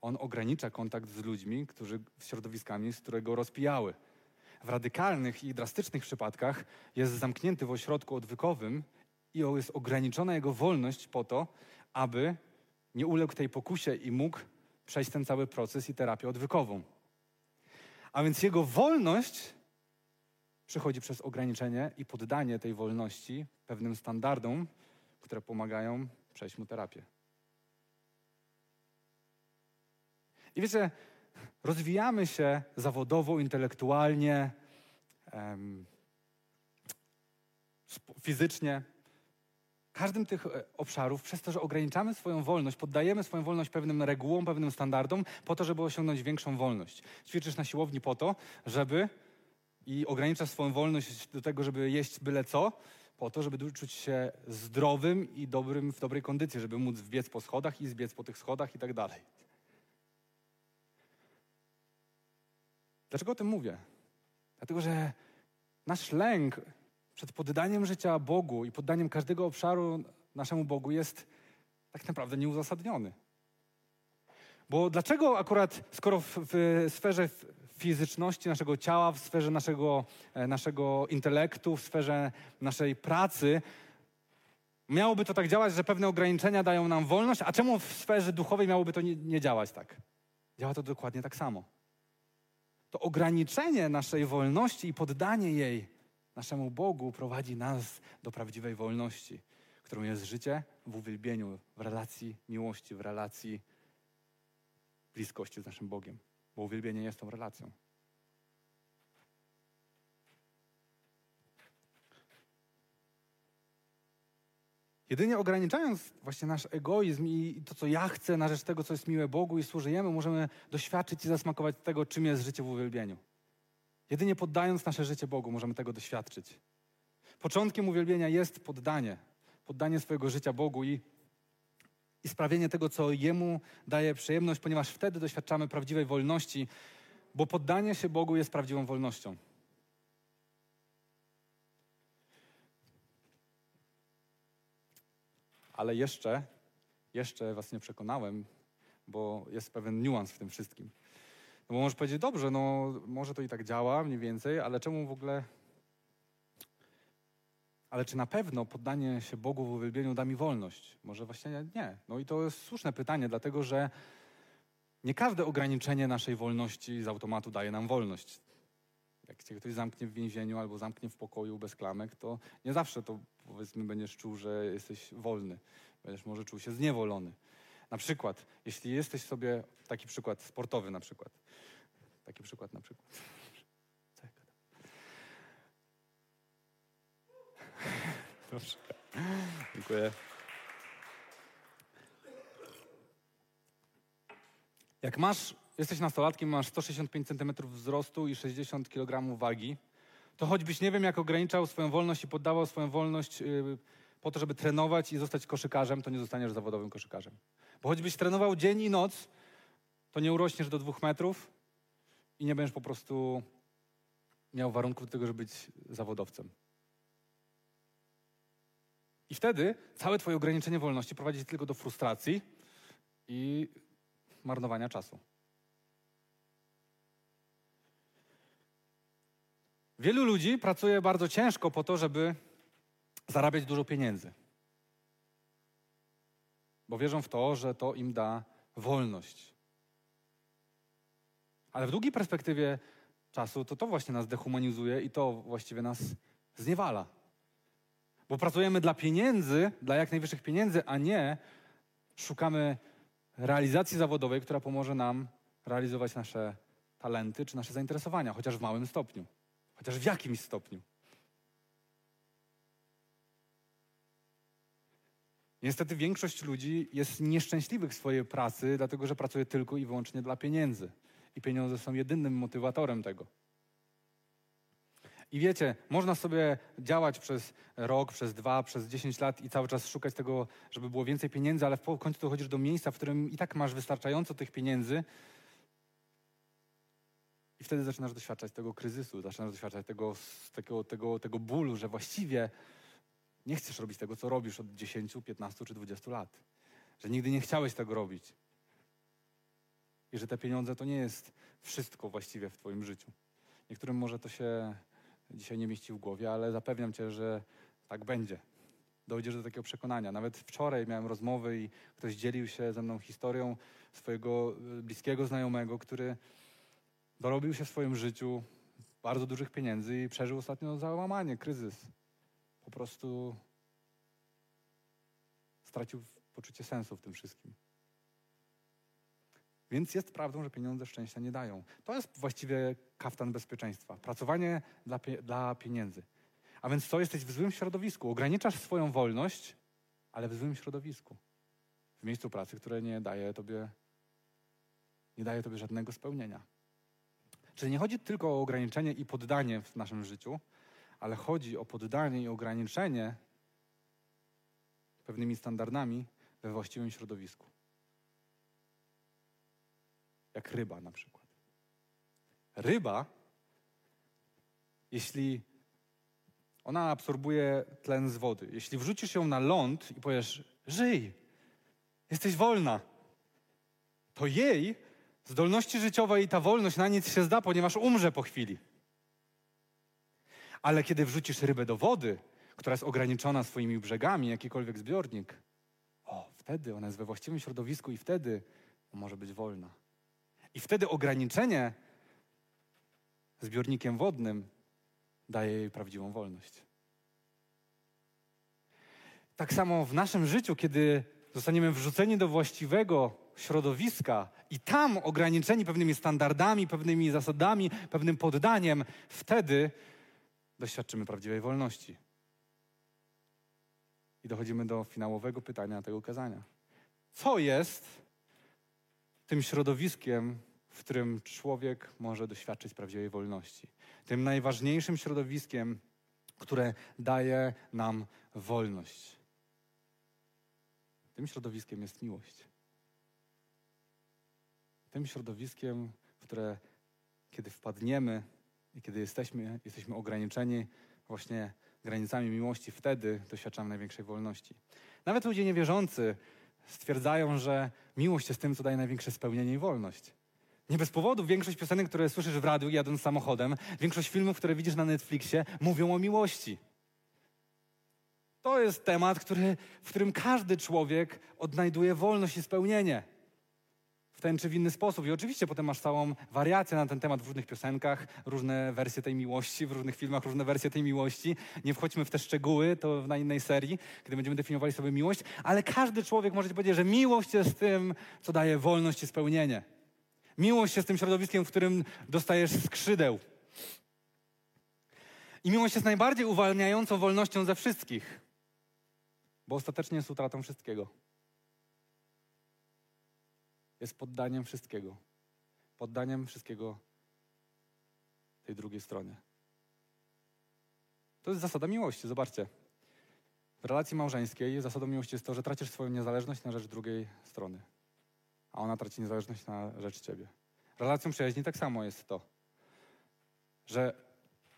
On ogranicza kontakt z ludźmi, którzy z środowiskami, z którego rozpijały. W radykalnych i drastycznych przypadkach jest zamknięty w ośrodku odwykowym i jest ograniczona jego wolność po to, aby nie uległ tej pokusie i mógł przejść ten cały proces i terapię odwykową. A więc jego wolność przychodzi przez ograniczenie i poddanie tej wolności pewnym standardom, które pomagają przejść mu terapię. I wiecie, rozwijamy się zawodowo, intelektualnie, em, fizycznie każdym tych e, obszarów, przez to, że ograniczamy swoją wolność, poddajemy swoją wolność pewnym regułom, pewnym standardom, po to, żeby osiągnąć większą wolność. Ćwiczysz na siłowni po to, żeby i ograniczasz swoją wolność do tego, żeby jeść byle co, po to, żeby czuć się zdrowym i dobrym, w dobrej kondycji, żeby móc wbiec po schodach i zbiec po tych schodach i tak dalej. Dlaczego o tym mówię? Dlatego, że nasz lęk przed poddaniem życia Bogu i poddaniem każdego obszaru naszemu Bogu jest tak naprawdę nieuzasadniony. Bo dlaczego akurat, skoro w, w sferze fizyczności naszego ciała, w sferze naszego, e, naszego intelektu, w sferze naszej pracy, miałoby to tak działać, że pewne ograniczenia dają nam wolność, a czemu w sferze duchowej miałoby to nie, nie działać tak? Działa to dokładnie tak samo. To ograniczenie naszej wolności i poddanie jej naszemu Bogu prowadzi nas do prawdziwej wolności, którą jest życie w uwielbieniu, w relacji miłości, w relacji bliskości z naszym Bogiem, bo uwielbienie jest tą relacją. Jedynie ograniczając właśnie nasz egoizm i to, co ja chcę na rzecz tego, co jest miłe Bogu i służy Jemu, możemy doświadczyć i zasmakować tego, czym jest życie w uwielbieniu. Jedynie poddając nasze życie Bogu możemy tego doświadczyć. Początkiem uwielbienia jest poddanie. Poddanie swojego życia Bogu i, i sprawienie tego, co Jemu daje przyjemność, ponieważ wtedy doświadczamy prawdziwej wolności, bo poddanie się Bogu jest prawdziwą wolnością. Ale jeszcze, jeszcze Was nie przekonałem, bo jest pewien niuans w tym wszystkim. No bo możesz powiedzieć, dobrze, no może to i tak działa mniej więcej, ale czemu w ogóle... Ale czy na pewno poddanie się Bogu w uwielbieniu da mi wolność? Może właśnie nie. No i to jest słuszne pytanie, dlatego że nie każde ograniczenie naszej wolności z automatu daje nam wolność. Jak cię ktoś zamknie w więzieniu albo zamknie w pokoju bez klamek, to nie zawsze to powiedzmy będziesz czuł, że jesteś wolny. Będziesz może czuł się zniewolony. Na przykład, jeśli jesteś sobie, taki przykład sportowy na przykład, taki przykład na przykład. Dobrze. Dziękuję. Jak masz, jesteś nastolatkiem, masz 165 cm wzrostu i 60 kg wagi, to choćbyś nie wiem, jak ograniczał swoją wolność i poddawał swoją wolność yy, po to, żeby trenować i zostać koszykarzem, to nie zostaniesz zawodowym koszykarzem. Bo choćbyś trenował dzień i noc, to nie urośniesz do dwóch metrów i nie będziesz po prostu miał warunków do tego, żeby być zawodowcem. I wtedy całe Twoje ograniczenie wolności prowadzi tylko do frustracji i marnowania czasu. Wielu ludzi pracuje bardzo ciężko po to, żeby zarabiać dużo pieniędzy. Bo wierzą w to, że to im da wolność. Ale w długiej perspektywie czasu to to właśnie nas dehumanizuje i to właściwie nas zniewala. Bo pracujemy dla pieniędzy, dla jak najwyższych pieniędzy, a nie szukamy realizacji zawodowej, która pomoże nam realizować nasze talenty czy nasze zainteresowania, chociaż w małym stopniu, chociaż w jakimś stopniu. Niestety większość ludzi jest nieszczęśliwych w swojej pracy, dlatego że pracuje tylko i wyłącznie dla pieniędzy. I pieniądze są jedynym motywatorem tego. I wiecie, można sobie działać przez rok, przez dwa, przez dziesięć lat i cały czas szukać tego, żeby było więcej pieniędzy, ale w końcu dochodzisz do miejsca, w którym i tak masz wystarczająco tych pieniędzy. I wtedy zaczynasz doświadczać tego kryzysu, zaczynasz doświadczać tego, tego, tego, tego bólu, że właściwie nie chcesz robić tego, co robisz od 10, 15 czy 20 lat. Że nigdy nie chciałeś tego robić. I że te pieniądze to nie jest wszystko właściwie w Twoim życiu. Niektórym może to się dzisiaj nie mieści w głowie, ale zapewniam Cię, że tak będzie. Dojdziesz do takiego przekonania. Nawet wczoraj miałem rozmowy i ktoś dzielił się ze mną historią swojego e, bliskiego znajomego, który dorobił się w swoim życiu bardzo dużych pieniędzy i przeżył ostatnio załamanie, kryzys. Po prostu stracił poczucie sensu w tym wszystkim. Więc jest prawdą, że pieniądze szczęścia nie dają. To jest właściwie kaftan bezpieczeństwa. Pracowanie dla, pie dla pieniędzy. A więc co? Jesteś w złym środowisku. Ograniczasz swoją wolność, ale w złym środowisku. W miejscu pracy, które nie daje tobie, nie daje tobie żadnego spełnienia. Czyli nie chodzi tylko o ograniczenie i poddanie w naszym życiu, ale chodzi o poddanie i ograniczenie pewnymi standardami we właściwym środowisku jak ryba na przykład. Ryba, jeśli ona absorbuje tlen z wody, jeśli wrzucisz ją na ląd i powiesz, żyj, jesteś wolna, to jej zdolności życiowe i ta wolność na nic się zda, ponieważ umrze po chwili. Ale kiedy wrzucisz rybę do wody, która jest ograniczona swoimi brzegami, jakikolwiek zbiornik, o, wtedy ona jest we właściwym środowisku i wtedy może być wolna. I wtedy ograniczenie zbiornikiem wodnym daje jej prawdziwą wolność. Tak samo w naszym życiu, kiedy zostaniemy wrzuceni do właściwego środowiska i tam ograniczeni pewnymi standardami, pewnymi zasadami, pewnym poddaniem, wtedy doświadczymy prawdziwej wolności. I dochodzimy do finałowego pytania tego kazania. Co jest tym środowiskiem, w którym człowiek może doświadczyć prawdziwej wolności. Tym najważniejszym środowiskiem, które daje nam wolność. Tym środowiskiem jest miłość. Tym środowiskiem, w które kiedy wpadniemy i kiedy jesteśmy, jesteśmy ograniczeni właśnie granicami miłości, wtedy doświadczamy największej wolności. Nawet ludzie niewierzący stwierdzają, że miłość jest tym, co daje największe spełnienie i wolność. Nie bez powodu większość piosenek, które słyszysz w radiu jadąc samochodem, większość filmów, które widzisz na Netflixie, mówią o miłości. To jest temat, który, w którym każdy człowiek odnajduje wolność i spełnienie. W ten czy w inny sposób. I oczywiście potem masz całą wariację na ten temat w różnych piosenkach, różne wersje tej miłości, w różnych filmach różne wersje tej miłości. Nie wchodźmy w te szczegóły, to na innej serii, kiedy będziemy definiowali sobie miłość, ale każdy człowiek może powiedzieć, że miłość jest tym, co daje wolność i spełnienie. Miłość jest tym środowiskiem, w którym dostajesz skrzydeł. I miłość jest najbardziej uwalniającą wolnością ze wszystkich, bo ostatecznie jest utratą wszystkiego. Jest poddaniem wszystkiego. Poddaniem wszystkiego tej drugiej stronie. To jest zasada miłości, zobaczcie. W relacji małżeńskiej zasadą miłości jest to, że tracisz swoją niezależność na rzecz drugiej strony a ona traci niezależność na rzecz ciebie. Relacją przyjaźni tak samo jest to, że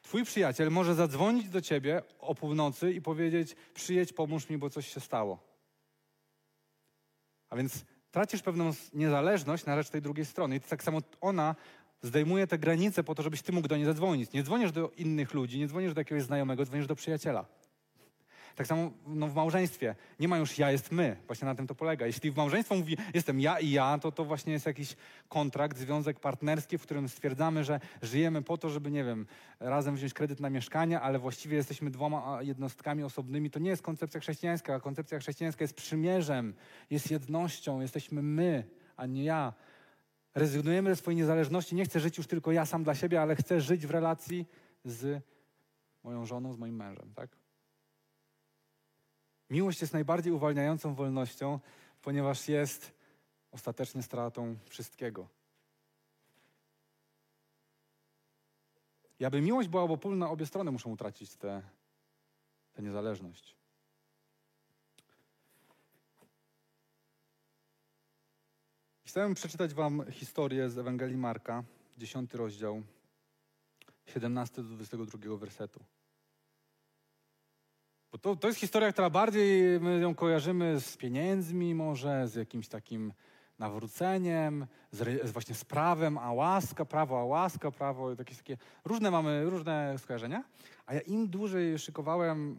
twój przyjaciel może zadzwonić do ciebie o północy i powiedzieć: Przyjedź, pomóż mi, bo coś się stało. A więc tracisz pewną niezależność na rzecz tej drugiej strony. I tak samo ona zdejmuje te granice po to, żebyś ty mógł do niej zadzwonić. Nie dzwonisz do innych ludzi, nie dzwonisz do jakiegoś znajomego, dzwonisz do przyjaciela. Tak samo no, w małżeństwie. Nie ma już ja, jest my. Właśnie na tym to polega. Jeśli w małżeństwo mówi jestem ja i ja, to to właśnie jest jakiś kontrakt, związek partnerski, w którym stwierdzamy, że żyjemy po to, żeby, nie wiem, razem wziąć kredyt na mieszkanie, ale właściwie jesteśmy dwoma jednostkami osobnymi. To nie jest koncepcja chrześcijańska. Koncepcja chrześcijańska jest przymierzem, jest jednością. Jesteśmy my, a nie ja. Rezygnujemy ze swojej niezależności. Nie chcę żyć już tylko ja sam dla siebie, ale chcę żyć w relacji z moją żoną, z moim mężem, tak? Miłość jest najbardziej uwalniającą wolnością, ponieważ jest ostatecznie stratą wszystkiego. I aby miłość była obopólna, obie strony muszą utracić tę niezależność. Chciałem przeczytać Wam historię z Ewangelii Marka, 10 rozdział, 17 do 22 wersetu. Bo to, to jest historia, która bardziej my ją kojarzymy z pieniędzmi, może z jakimś takim nawróceniem, z, właśnie z prawem, a łaska, prawo, a łaska, prawo, jakieś takie różne mamy, różne skojarzenia. A ja im dłużej szykowałem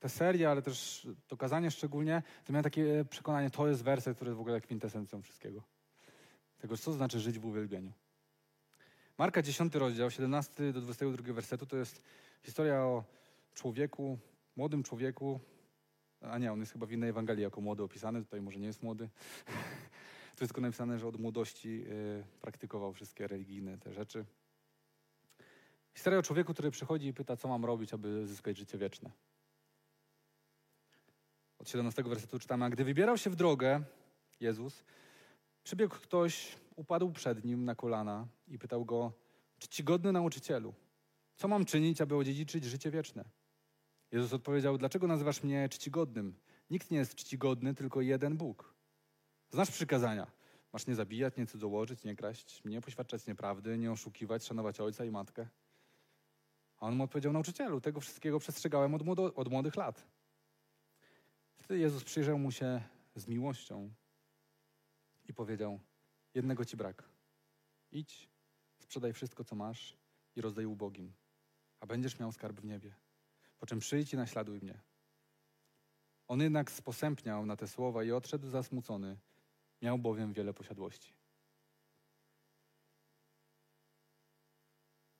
tę serię, ale też to kazanie szczególnie, to miałem takie przekonanie, to jest werset, który jest w ogóle kwintesencją wszystkiego. Tego, co znaczy żyć w uwielbieniu. Marka 10 rozdział, 17 do 22 wersetu, to jest historia o człowieku, młodym człowieku, a nie, on jest chyba w innej Ewangelii jako młody opisany, tutaj może nie jest młody. Tu jest tylko napisane, że od młodości y, praktykował wszystkie religijne te rzeczy. Historia o człowieku, który przychodzi i pyta, co mam robić, aby zyskać życie wieczne. Od 17 wersetu czytamy, a gdy wybierał się w drogę, Jezus, przybiegł ktoś, upadł przed nim na kolana i pytał go, czy ci godny nauczycielu, co mam czynić, aby odziedziczyć życie wieczne? Jezus odpowiedział: Dlaczego nazywasz mnie czcigodnym? Nikt nie jest czcigodny, tylko jeden Bóg. Znasz przykazania. Masz nie zabijać, nie cudzołożyć, nie kraść, nie poświadczać nieprawdy, nie oszukiwać, szanować ojca i matkę. A on mu odpowiedział: Nauczycielu, tego wszystkiego przestrzegałem od, młodo, od młodych lat. Wtedy Jezus przyjrzał mu się z miłością i powiedział: Jednego ci brak. Idź, sprzedaj wszystko, co masz i rozdaj ubogim, a będziesz miał skarb w niebie po czym przyjdź i naśladuj mnie. On jednak sposępniał na te słowa i odszedł zasmucony, miał bowiem wiele posiadłości.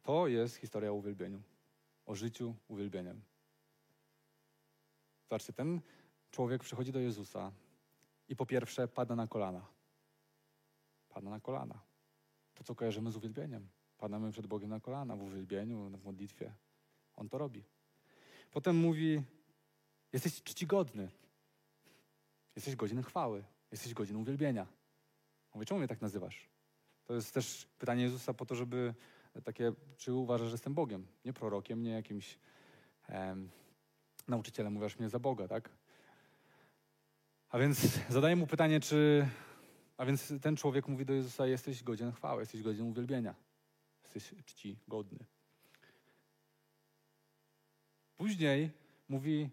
To jest historia o uwielbieniu, o życiu uwielbieniem. Zobaczcie, ten człowiek przychodzi do Jezusa i po pierwsze pada na kolana. Pada na kolana. To, co kojarzymy z uwielbieniem. Padamy przed Bogiem na kolana w uwielbieniu, w modlitwie. On to robi. Potem mówi: Jesteś czcigodny. Jesteś godzien chwały. Jesteś godzien uwielbienia. Mówię, czemu mnie tak nazywasz? To jest też pytanie Jezusa po to, żeby takie, czy uważasz, że jestem Bogiem? Nie prorokiem, nie jakimś em, nauczycielem. Mówisz mnie za Boga, tak? A więc zadaję mu pytanie, czy. A więc ten człowiek mówi do Jezusa: Jesteś godzien chwały, jesteś godzien uwielbienia. Jesteś czci godny. Później mówi,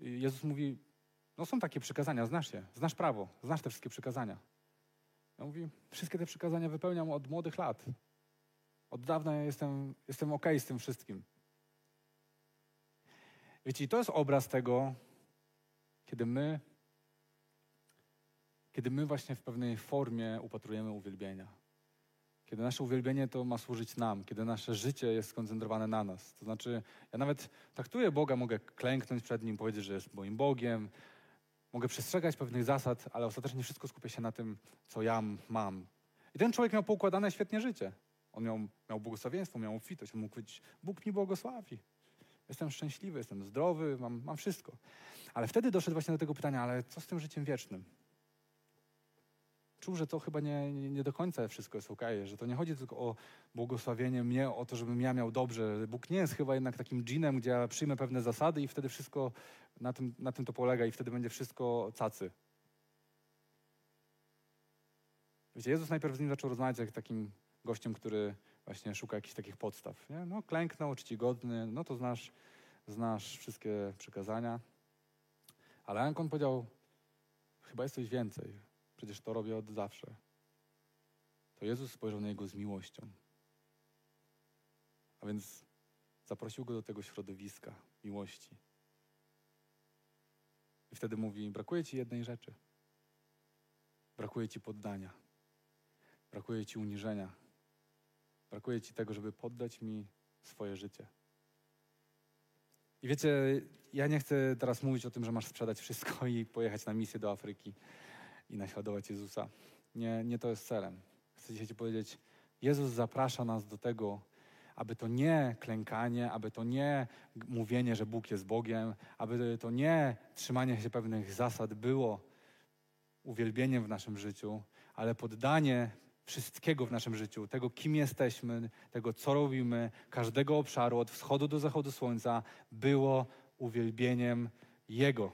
Jezus mówi, no są takie przykazania, znasz je, znasz prawo, znasz te wszystkie przykazania. Ja mówi, wszystkie te przykazania wypełniam od młodych lat. Od dawna jestem, jestem okej okay z tym wszystkim. Wiecie, to jest obraz tego, kiedy my, kiedy my właśnie w pewnej formie upatrujemy uwielbienia. Kiedy nasze uwielbienie to ma służyć nam, kiedy nasze życie jest skoncentrowane na nas. To znaczy, ja nawet traktuję Boga, mogę klęknąć przed Nim, powiedzieć, że jest moim Bogiem, mogę przestrzegać pewnych zasad, ale ostatecznie wszystko skupia się na tym, co ja mam. I ten człowiek miał poukładane świetnie życie. On miał, miał błogosławieństwo, miał obfitość. On mógł powiedzieć, Bóg mi błogosławi. Jestem szczęśliwy, jestem zdrowy, mam, mam wszystko. Ale wtedy doszedł właśnie do tego pytania, ale co z tym życiem wiecznym? Czuł, że to chyba nie, nie, nie do końca wszystko jest ok, że to nie chodzi tylko o błogosławienie mnie, o to, żebym ja miał dobrze. Bóg nie jest chyba jednak takim dżinem, gdzie ja przyjmę pewne zasady i wtedy wszystko na tym, na tym to polega i wtedy będzie wszystko cacy. Wiecie, Jezus najpierw z nim zaczął rozmawiać jak takim gościem, który właśnie szuka jakichś takich podstaw. Nie? No, klęknął, czcigodny, no to znasz, znasz wszystkie przykazania. Ale jak on powiedział, chyba jest coś więcej, przecież to robię od zawsze. To Jezus spojrzał na niego z miłością. A więc zaprosił go do tego środowiska miłości. I wtedy mówi: Brakuje ci jednej rzeczy. Brakuje ci poddania. Brakuje ci uniżenia. Brakuje ci tego, żeby poddać mi swoje życie. I wiecie, ja nie chcę teraz mówić o tym, że masz sprzedać wszystko i pojechać na misję do Afryki i naśladować Jezusa. Nie, nie to jest celem. Chcę dzisiaj Ci powiedzieć, Jezus zaprasza nas do tego, aby to nie klękanie, aby to nie mówienie, że Bóg jest Bogiem, aby to nie trzymanie się pewnych zasad było uwielbieniem w naszym życiu, ale poddanie wszystkiego w naszym życiu, tego kim jesteśmy, tego co robimy, każdego obszaru od wschodu do zachodu słońca było uwielbieniem Jego.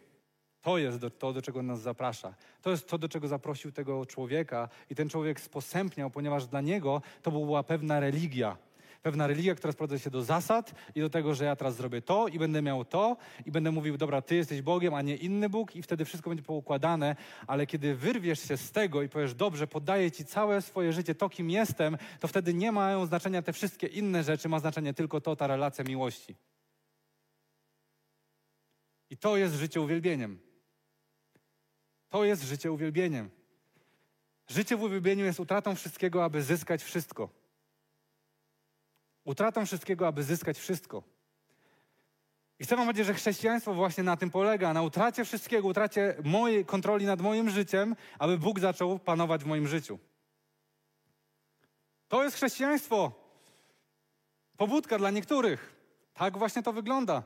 To jest to, do czego nas zaprasza. To jest to, do czego zaprosił tego człowieka i ten człowiek sposępniał, ponieważ dla niego to była pewna religia pewna religia, która sprowadza się do zasad i do tego, że ja teraz zrobię to i będę miał to i będę mówił, dobra, ty jesteś Bogiem, a nie inny Bóg i wtedy wszystko będzie poukładane, ale kiedy wyrwiesz się z tego i powiesz, dobrze, poddaję ci całe swoje życie, to kim jestem, to wtedy nie mają znaczenia te wszystkie inne rzeczy, ma znaczenie tylko to, ta relacja miłości. I to jest życie uwielbieniem. To jest życie uwielbieniem. Życie w uwielbieniu jest utratą wszystkiego, aby zyskać wszystko. Utratą wszystkiego, aby zyskać wszystko. I chcę wam powiedzieć, że chrześcijaństwo właśnie na tym polega, na utracie wszystkiego, utracie mojej kontroli nad moim życiem, aby Bóg zaczął panować w moim życiu. To jest chrześcijaństwo. Pobudka dla niektórych. Tak właśnie to wygląda.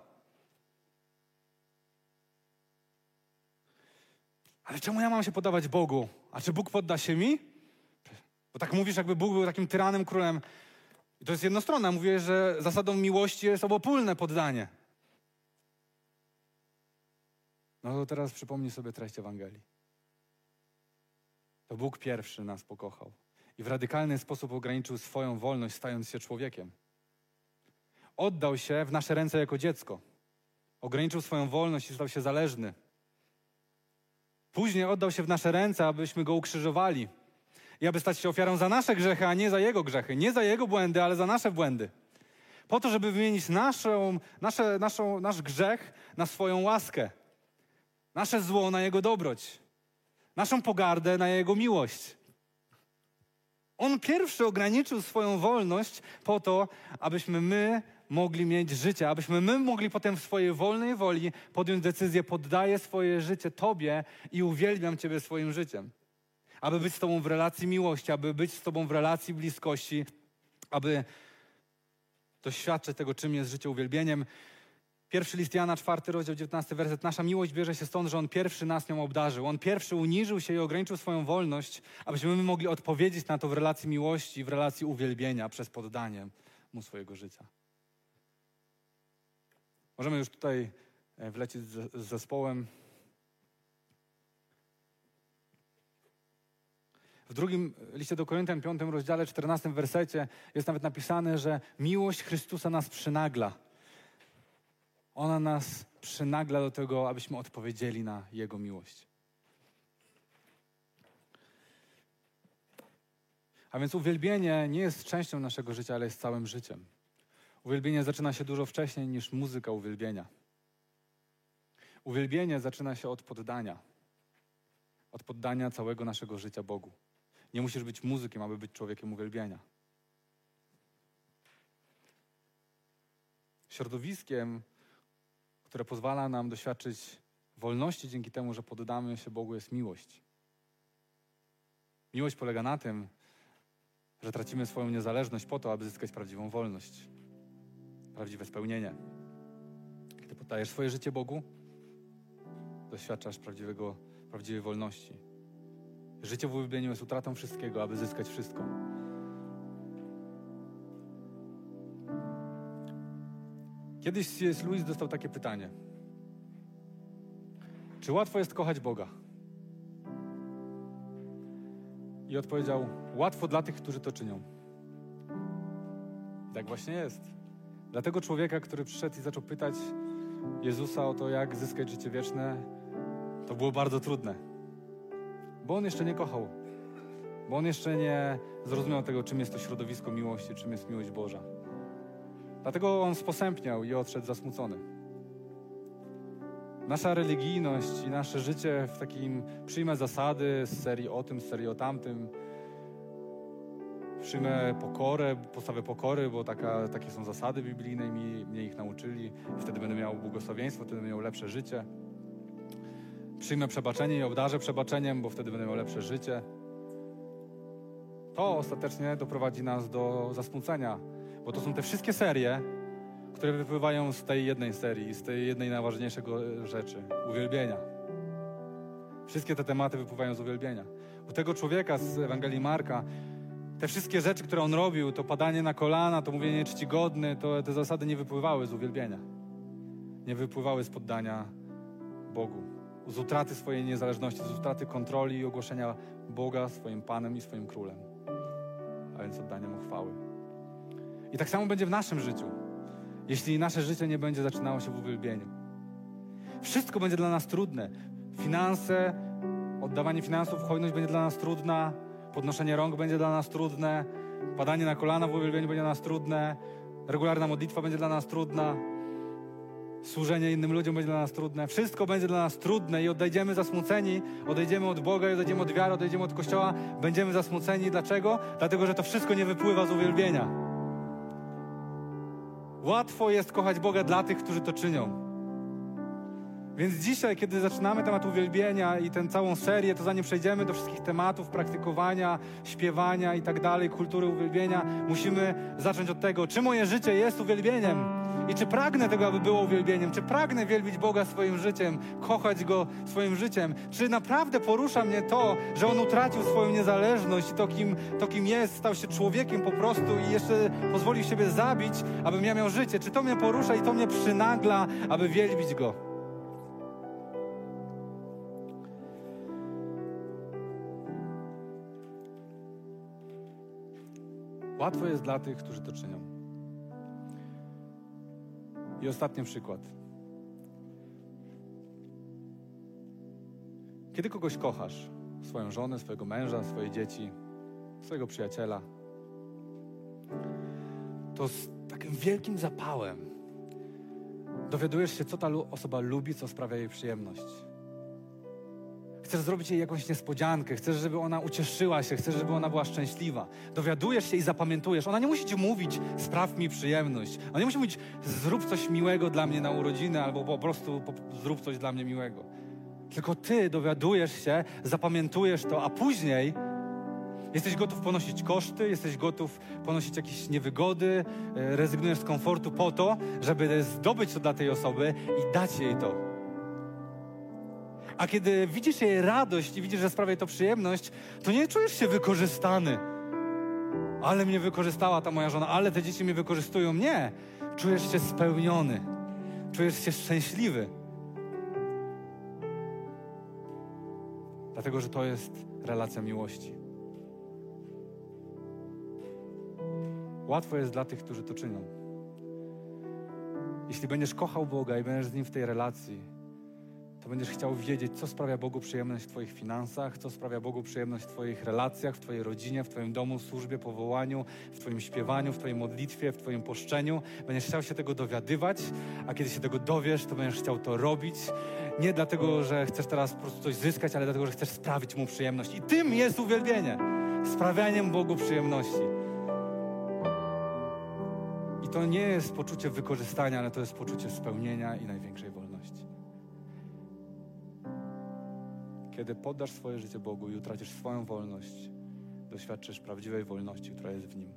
Ale czemu ja mam się podawać Bogu? A czy Bóg podda się mi? Bo tak mówisz, jakby Bóg był takim tyranem, królem. I to jest jednostronna. Mówię, że zasadą miłości jest obopólne poddanie. No to teraz przypomnij sobie treść Ewangelii. To Bóg pierwszy nas pokochał i w radykalny sposób ograniczył swoją wolność, stając się człowiekiem. Oddał się w nasze ręce jako dziecko. Ograniczył swoją wolność i stał się zależny. Później oddał się w nasze ręce, abyśmy go ukrzyżowali i aby stać się ofiarą za nasze grzechy, a nie za Jego grzechy. Nie za Jego błędy, ale za nasze błędy. Po to, żeby wymienić naszą, nasze, naszą, nasz grzech na swoją łaskę, nasze zło na Jego dobroć, naszą pogardę na Jego miłość. On pierwszy ograniczył swoją wolność po to, abyśmy my mogli mieć życie, abyśmy my mogli potem w swojej wolnej woli podjąć decyzję, poddaję swoje życie Tobie i uwielbiam Ciebie swoim życiem aby być z Tobą w relacji miłości, aby być z Tobą w relacji bliskości, aby doświadczyć tego, czym jest życie uwielbieniem. Pierwszy list Jana, czwarty rozdział, 19 werset. Nasza miłość bierze się stąd, że On pierwszy nas nią obdarzył. On pierwszy uniżył się i ograniczył swoją wolność, abyśmy my mogli odpowiedzieć na to w relacji miłości, w relacji uwielbienia przez poddanie Mu swojego życia. Możemy już tutaj e, wlecieć z, zespołem. W drugim liście do Koryntian, piątym rozdziale, czternastym wersecie jest nawet napisane, że miłość Chrystusa nas przynagla. Ona nas przynagla do tego, abyśmy odpowiedzieli na Jego miłość. A więc uwielbienie nie jest częścią naszego życia, ale jest całym życiem. Uwielbienie zaczyna się dużo wcześniej niż muzyka uwielbienia. Uwielbienie zaczyna się od poddania. Od poddania całego naszego życia Bogu. Nie musisz być muzykiem, aby być człowiekiem uwielbienia. Środowiskiem, które pozwala nam doświadczyć wolności dzięki temu, że poddamy się Bogu, jest miłość. Miłość polega na tym, że tracimy swoją niezależność po to, aby zyskać prawdziwą wolność, prawdziwe spełnienie. Kiedy poddajesz swoje życie Bogu, doświadczasz prawdziwego, prawdziwej wolności. Życie w uwielbieniu jest utratą wszystkiego, aby zyskać wszystko. Kiedyś C.S. Lewis dostał takie pytanie. Czy łatwo jest kochać Boga? I odpowiedział: Łatwo dla tych, którzy to czynią. I tak właśnie jest. Dla tego człowieka, który przyszedł i zaczął pytać Jezusa o to, jak zyskać życie wieczne, to było bardzo trudne. Bo on jeszcze nie kochał. Bo on jeszcze nie zrozumiał tego, czym jest to środowisko miłości, czym jest miłość Boża. Dlatego on sposępniał i odszedł zasmucony. Nasza religijność i nasze życie w takim przyjmę zasady z serii o tym, z serii o tamtym. Przyjmę pokorę, postawę pokory, bo taka, takie są zasady biblijne i mi, mnie ich nauczyli. Wtedy będę miał błogosławieństwo, wtedy będę miał lepsze życie. Przyjmę przebaczenie i obdarzę przebaczeniem, bo wtedy będę miał lepsze życie. To ostatecznie doprowadzi nas do zasmucenia, bo to są te wszystkie serie, które wypływają z tej jednej serii, z tej jednej najważniejszego rzeczy uwielbienia. Wszystkie te tematy wypływają z uwielbienia. U tego człowieka z Ewangelii Marka, te wszystkie rzeczy, które on robił, to padanie na kolana, to mówienie czcigodny, to te zasady nie wypływały z uwielbienia. Nie wypływały z poddania Bogu. Z utraty swojej niezależności, z utraty kontroli i ogłoszenia Boga swoim Panem i swoim Królem. A więc oddania Mu chwały. I tak samo będzie w naszym życiu jeśli nasze życie nie będzie zaczynało się w uwielbieniu. Wszystko będzie dla nas trudne. Finanse, oddawanie finansów, hojność będzie dla nas trudna, podnoszenie rąk będzie dla nas trudne, padanie na kolana w uwielbieniu będzie dla nas trudne, regularna modlitwa będzie dla nas trudna, służenie innym ludziom będzie dla nas trudne. Wszystko będzie dla nas trudne i odejdziemy zasmuceni, odejdziemy od Boga, odejdziemy od wiary, odejdziemy od Kościoła, będziemy zasmuceni. Dlaczego? Dlatego, że to wszystko nie wypływa z uwielbienia. Łatwo jest kochać Boga dla tych, którzy to czynią. Więc dzisiaj, kiedy zaczynamy temat uwielbienia i tę całą serię, to zanim przejdziemy do wszystkich tematów praktykowania, śpiewania i tak dalej, kultury uwielbienia, musimy zacząć od tego, czy moje życie jest uwielbieniem. I czy pragnę tego, aby było uwielbieniem? Czy pragnę wielbić Boga swoim życiem, kochać Go swoim życiem? Czy naprawdę porusza mnie to, że On utracił swoją niezależność i to kim, to, kim jest, stał się człowiekiem po prostu i jeszcze pozwolił siebie zabić, abym ja miał życie? Czy to mnie porusza i to mnie przynagla, aby wielbić Go? Łatwo jest dla tych, którzy to czynią. I ostatni przykład. Kiedy kogoś kochasz, swoją żonę, swojego męża, swoje dzieci, swojego przyjaciela, to z takim wielkim zapałem dowiadujesz się, co ta osoba lubi, co sprawia jej przyjemność. Chcesz zrobić jej jakąś niespodziankę, chcesz, żeby ona ucieszyła się, chcesz, żeby ona była szczęśliwa. Dowiadujesz się i zapamiętujesz. Ona nie musi ci mówić, spraw mi przyjemność. Ona nie musi mówić, zrób coś miłego dla mnie na urodziny, albo po prostu zrób coś dla mnie miłego. Tylko ty dowiadujesz się, zapamiętujesz to, a później jesteś gotów ponosić koszty, jesteś gotów ponosić jakieś niewygody, e, rezygnujesz z komfortu po to, żeby zdobyć to dla tej osoby i dać jej to. A kiedy widzisz jej radość i widzisz, że sprawia jej to przyjemność, to nie czujesz się wykorzystany. Ale mnie wykorzystała ta moja żona, ale te dzieci mnie wykorzystują. Nie. Czujesz się spełniony. Czujesz się szczęśliwy. Dlatego, że to jest relacja miłości. Łatwo jest dla tych, którzy to czynią. Jeśli będziesz kochał Boga i będziesz z Nim w tej relacji, to będziesz chciał wiedzieć, co sprawia Bogu przyjemność w Twoich finansach, co sprawia Bogu przyjemność w Twoich relacjach, w Twojej rodzinie, w Twoim domu, służbie, powołaniu, w Twoim śpiewaniu, w Twojej modlitwie, w Twoim poszczeniu. Będziesz chciał się tego dowiadywać, a kiedy się tego dowiesz, to będziesz chciał to robić. Nie dlatego, że chcesz teraz po prostu coś zyskać, ale dlatego, że chcesz sprawić Mu przyjemność. I tym jest uwielbienie. Sprawianiem Bogu przyjemności. I to nie jest poczucie wykorzystania, ale to jest poczucie spełnienia i największej wolności. Kiedy poddasz swoje życie Bogu i utracisz swoją wolność, doświadczysz prawdziwej wolności, która jest w Nim.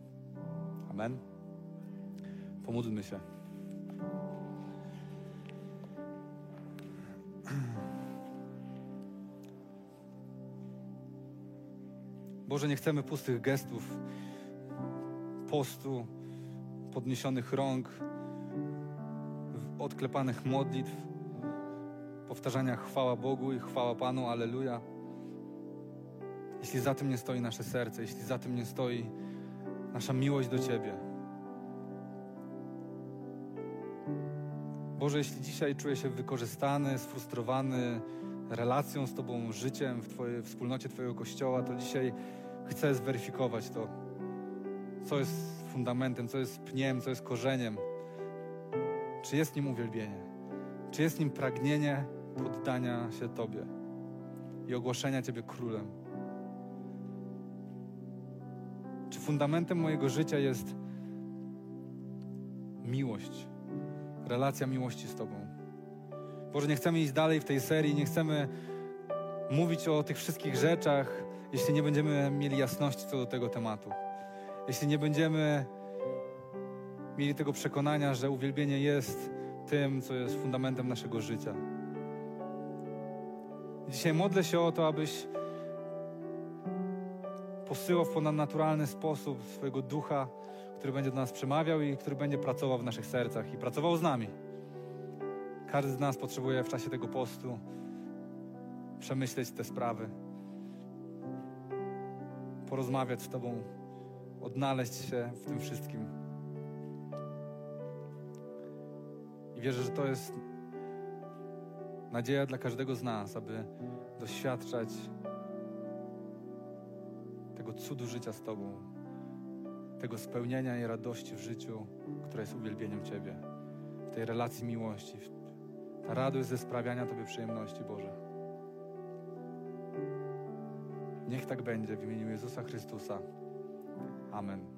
Amen. Pomódlmy się. Boże, nie chcemy pustych gestów, postu, podniesionych rąk, odklepanych modlitw powtarzania chwała Bogu i chwała Panu, aleluja. jeśli za tym nie stoi nasze serce, jeśli za tym nie stoi nasza miłość do Ciebie. Boże, jeśli dzisiaj czuję się wykorzystany, sfrustrowany relacją z Tobą, życiem w Twojej wspólnocie Twojego Kościoła, to dzisiaj chcę zweryfikować to, co jest fundamentem, co jest pniem, co jest korzeniem. Czy jest nim uwielbienie? Czy jest nim pragnienie poddania się Tobie i ogłoszenia Ciebie królem? Czy fundamentem mojego życia jest miłość, relacja miłości z Tobą? Boże, nie chcemy iść dalej w tej serii, nie chcemy mówić o tych wszystkich rzeczach, jeśli nie będziemy mieli jasności co do tego tematu. Jeśli nie będziemy mieli tego przekonania, że uwielbienie jest tym, co jest fundamentem naszego życia. Dzisiaj modlę się o to, abyś posyłał w ponadnaturalny sposób swojego ducha, który będzie do nas przemawiał i który będzie pracował w naszych sercach i pracował z nami. Każdy z nas potrzebuje w czasie tego postu przemyśleć te sprawy, porozmawiać z Tobą, odnaleźć się w tym wszystkim. I wierzę, że to jest nadzieja dla każdego z nas, aby doświadczać tego cudu życia z Tobą, tego spełnienia i radości w życiu, które jest uwielbieniem Ciebie, w tej relacji miłości, ta radość ze sprawiania Tobie przyjemności, Boże. Niech tak będzie w imieniu Jezusa Chrystusa. Amen.